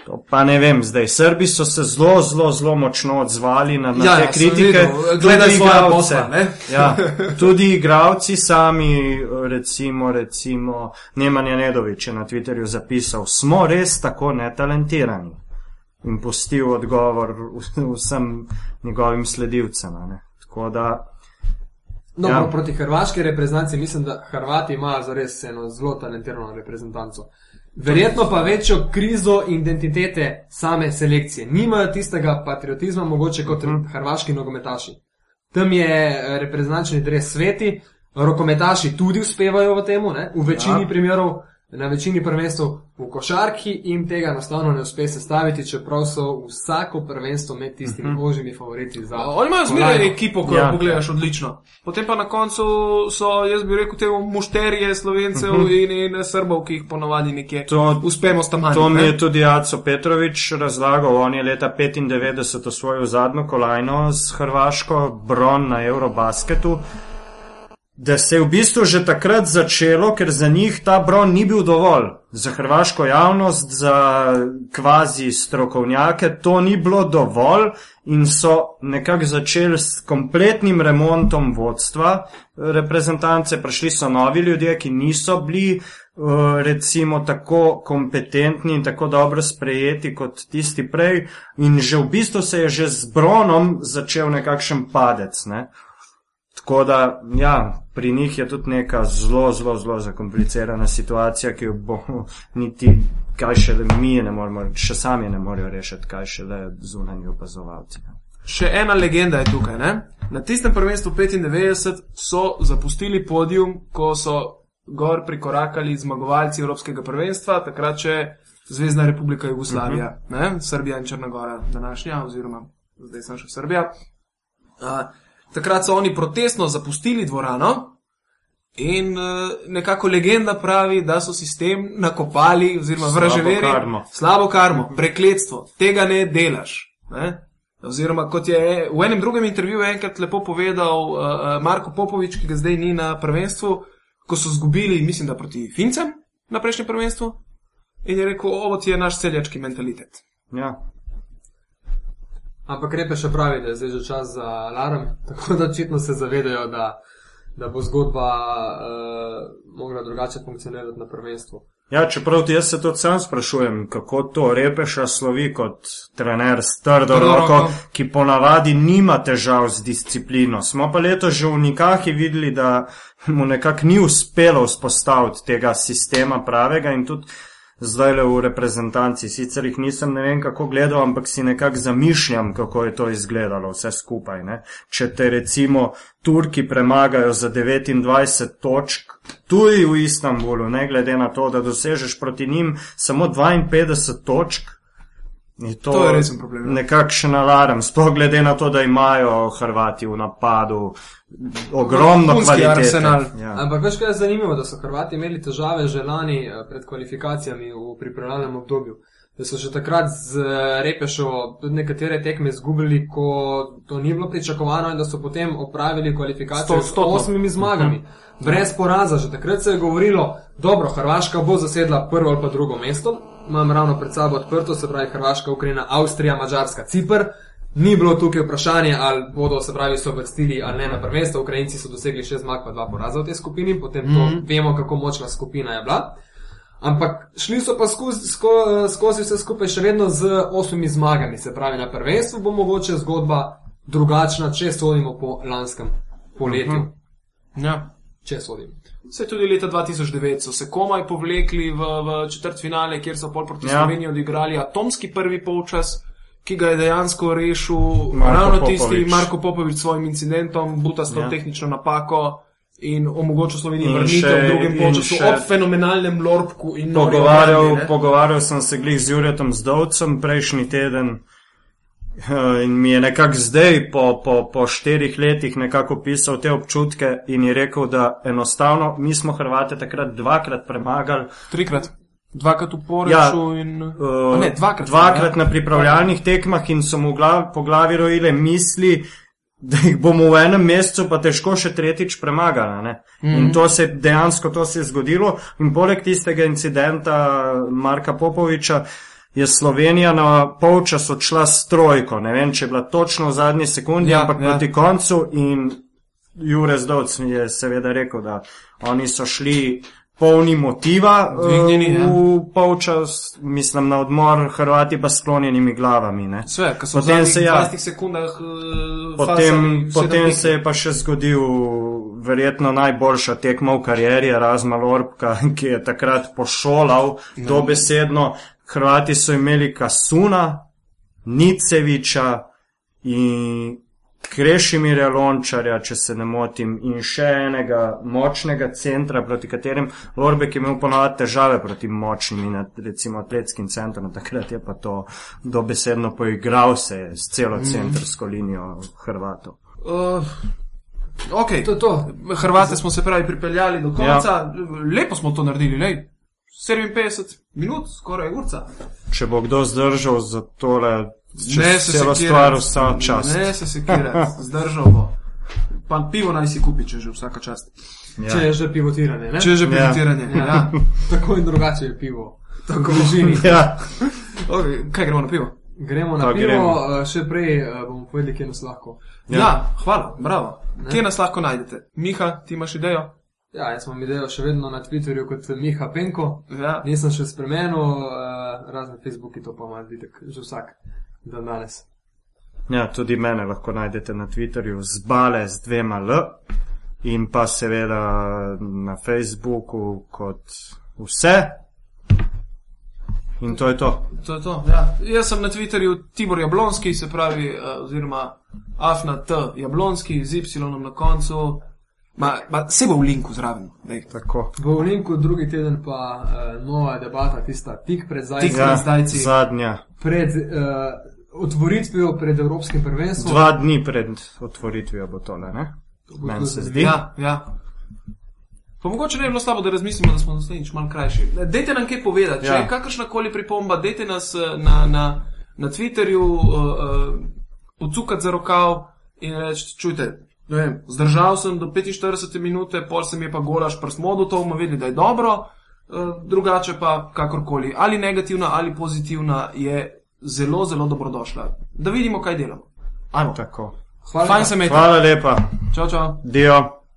To pa ne vem, zdaj Srbi so se zelo, zelo, zelo močno odzvali na, na Ja, te ja, kritike. Gledaj igralce. posla? Ja, tudi igravci sami, recimo, recimo Nemanja Nedovič je na Twitterju zapisal, smo res tako netalentirani in pustil odgovor vsem njegovim sledilcem. Tako da No, Ja. proti hrvaški reprezentanci mislim, da Hrvati imajo zares eno zelo talentirano reprezentanco. Verjetno pa večjo krizo identitete same selekcije. Nimajo tistega patriotizma, mogoče kot -huh. hrvaški nogometaši. Tam je eh, reprezentančni dres sveti, rokometaši tudi uspevajo v tem, v večini ja. primerov, na večini prvenstv v košarki jim tega enostavno ne uspe sestaviti, čeprav so vsako prvenstvo med tistimi uh -huh. ožjimi favoriti za. Oni imajo zmeraj ekipo, ko Ja. jo pogledaš odlično. Potem pa na koncu so, jaz bi rekel, te mušterije slovencev uh -huh. in, in srbov, ki jih ponovadi nekje To- uspemo stamati. To mi je tudi Aco Petrovič razlagal. On je leta 95 osvojil zadnjo kolajno s Hrvaško, bron na Eurobasketu. Da se je v bistvu že takrat začelo, ker za njih ta bron ni bil dovolj. Za hrvaško javnost, za kvazi strokovnjake, to ni bilo dovolj in so nekako začeli s kompletnim remontom vodstva reprezentance. Prišli so novi ljudje, ki niso bili eh, recimo tako kompetentni in tako dobro sprejeti kot tisti prej. In že v bistvu se je že z bronom začel nekakšen padec. Ne? Tako da, ja, pri njih je tudi neka zelo, zelo, zelo zakomplicirana situacija, ki jo bo niti, kaj še le mi ne moremo, še sami ne morejo rešiti, kaj še le zunanji opazovalci. Še ena legenda je tukaj. Ne? Na tistem prvenstvu 95 so zapustili podium, ko so gor prikorakali zmagovalci Evropskega prvenstva, takrat še Zvezdna republika Jugoslavija, uh -huh. Srbija in Črnagora, današnja, oziroma zdaj sem še Srbija. Uh, takrat so oni protestno zapustili dvorano. In uh, nekako legenda pravi, da so sistem nakopali, oziroma vraževeri, slabo karmo, prekletstvo, tega ne delaš. Ne? Oziroma, kot je v enem drugem intervjuju enkrat lepo povedal uh, Marko Popovič, ki ga zdaj ni na prvenstvu, ko so zgubili, mislim, da proti Fincem na prejšnjem prvenstvu, in je rekel, ovo ti je naš celjački mentalitet. Ja. Ampak repe še pravi, da je zdaj že čas za alarm, tako da očitno se zavedajo, da, da bo zgodba uh, mogla drugače funkcionirati na prvenstvu. Ja, čeprav ti jaz se tudi sam sprašujem, kako to repeša slovi kot trener s trdo roko, ki ponavadi nima težav z disciplino. Smo pa leto že v Nikahi videli, da mu nekako ni uspelo vzpostaviti tega sistema pravega in tudi zdaj le v reprezentanci. Sicer jih nisem ne vem kako gledal, ampak si nekako zamišljam, kako je to izgledalo vse skupaj. Ne? Če te recimo Turki premagajo za 29 točk, tudi v Istanbulu, ne glede na to, da dosežeš proti njim samo 52 točk. Je to, To je resen problem, ja. Nekakšen alarm, sploh glede na to, da imajo Hrvati v napadu ogromno kvalitete. Ja. Ampak veš, kaj je zanimivo, da so Hrvati imeli težave že lani eh, pred kvalifikacijami v pripravljalnem obdobju. Da so že takrat z eh, Repešo nekatere tekme izgubili, ko to ni bilo pričakovano in da so potem opravili kvalifikacijo s Stotstotno. osmimi zmagami. Brez poraza, že takrat se je govorilo, dobro, Hrvaška bo zasedla prvo ali pa drugo mesto. Imam ravno pred sabo odprto, se pravi Hrvaška, Ukrajina, Avstrija, Mačarska, Cipr. Ni bilo tukaj vprašanje, ali bodo se pravi so vrstili ali ne na prvenstvo. Ukrajinci so dosegli šest zmag, pa dva poraza v tej skupini, potem to mm -hmm. vemo, kako močna skupina je bila. Ampak šli so pa skozi, sko, skozi vse skupaj še vedno z osmimi zmagami, se pravi na prvenstvu bo mogoče zgodba drugačna, če sodimo po lanskem poletju. Mm -hmm. Ja. Če sodimo. Vse tudi leta 2009 so se komaj povlekli v, v četrt finale, kjer so pol proti Ja. Sloveniji odigrali atomski prvi polčas, ki ga je dejansko rešil Marko ravno Popovič. tisti Marko Popovič s svojim incidentom, butasto Ja. tehnično napako in omogočil Sloveniji vrnitev v drugem še- ob fenomenalnem nori Pogovarjal, pogovarjal sem se glih z Jurjetom Zdovcem prejšnji teden in mi je nekako zdaj, po, po, po štirih letih, nekako pisal te občutke in je rekel, da enostavno mi smo Hrvate takrat dvakrat premagali. Trikrat. Dvakrat v Poreču ja, in. Uh, ne, dvakrat. dvakrat ja. na pripravljalnih tekmah in so mu glav, po glavi rojile misli, da jih bomo v enem mesecu pa težko še tretjič premagali. ne. In to se dejansko to se je zgodilo. In poleg tistega incidenta Marka Popoviča je Slovenija na polčas odšla s trojko. Ne vem, če je bila točno v zadnji sekundi, Ja, ampak ja. proti koncu in Jure Zdovc je seveda rekel, da oni so šli polni motiva eh, Dvignjeni, ja. v polčas, mislim na odmor, Hrvati pa sklonjenimi glavami. Ne. Sve, ko so Potem se ja- 20 sekundah uh, Potem, potem se je pa še zgodil verjetno najboljša tekma v karieri, Razma Lorbka, ki je takrat pošolal No. dobesedno. Hrvati so imeli Kasuna, Niceviča in Krešimirja Lončarja, če se ne motim, in še enega močnega centra, proti katerim Lorbek je imel ponovadi težave proti močnim in recimo atletskim centrom. Takrat je pa to dobesedno poigral se s celo centrsko linijo Hrvatov. Uh, ok, To je to. Hrvate smo se pravi pripeljali do konca, ja. lepo smo to naredili, lej. 57 minut, skoraj urca. Če bo kdo zdržal za tole, če Ne se celo sekirati. stvar vsa čas. Ne se sekirati, zdržal bo. Pa pivo naj si kupi, če že vsaka čast. Če je že pivotiranje, ne? Če je že Ja. pivotiranje. Ja. Ja. Tako in drugače je pivo. Tako. v bližini. Ja, Okay, kaj gremo na pivo? Gremo na Pa pivo, gremo. eh, še prej eh, bomo povedali, kje nas lahko. Ja, ja hvala, bravo. Ne. Kje nas lahko najdete? Miha, ti imaš idejo? Ja, jaz imam idejo še vedno na Twitterju kot Miha Penko. Ja. Nisem še spremenil, uh, razen Facebooki to pa ima vidik že vsak dan danes. ja, tudi mene lahko najdete na Twitterju z bale z dvema L in pa seveda na Facebooku kot vse. In to je to. To je to. Ja. Jaz sem na Twitterju Tibor Jablonski, se pravi, uh, oziroma Afna T. Jablonski z Y na koncu. Ma, ma, se bo v linku zraven. Tako. V linku drugi teden pa uh, nova debata, tista tik pred zdaj, Tik ja. pred zdajci. zadnja. pred uh, otvoritvijo, pred Evropskim prvenstvom. Dva dni pred otvoritvijo bo tole, ne? To bo Meni se zdi. Ja, ja. Pa mogoče ne bi bilo slabo, da razmislimo, da smo naslednjič malo krajši. Dajte nam kaj povedati, če Ja. je kakršna koli pripomba, dajte nas eh, na, na, na Twitterju uh, uh, podsukati za rokav in reči, čujte, vem, zdržal sem do 45 minute, pol se mi je pa golaš prsmodo, to bomo vedeli, da je dobro, uh, drugače pa kakorkoli, ali negativna ali pozitivna, je zelo, zelo dobrodošla. Da vidimo, kaj delamo. Ajmo. Tako. Hvala Fajn lepa. se imeti. Hvala lepa. Čau, čau. Dio.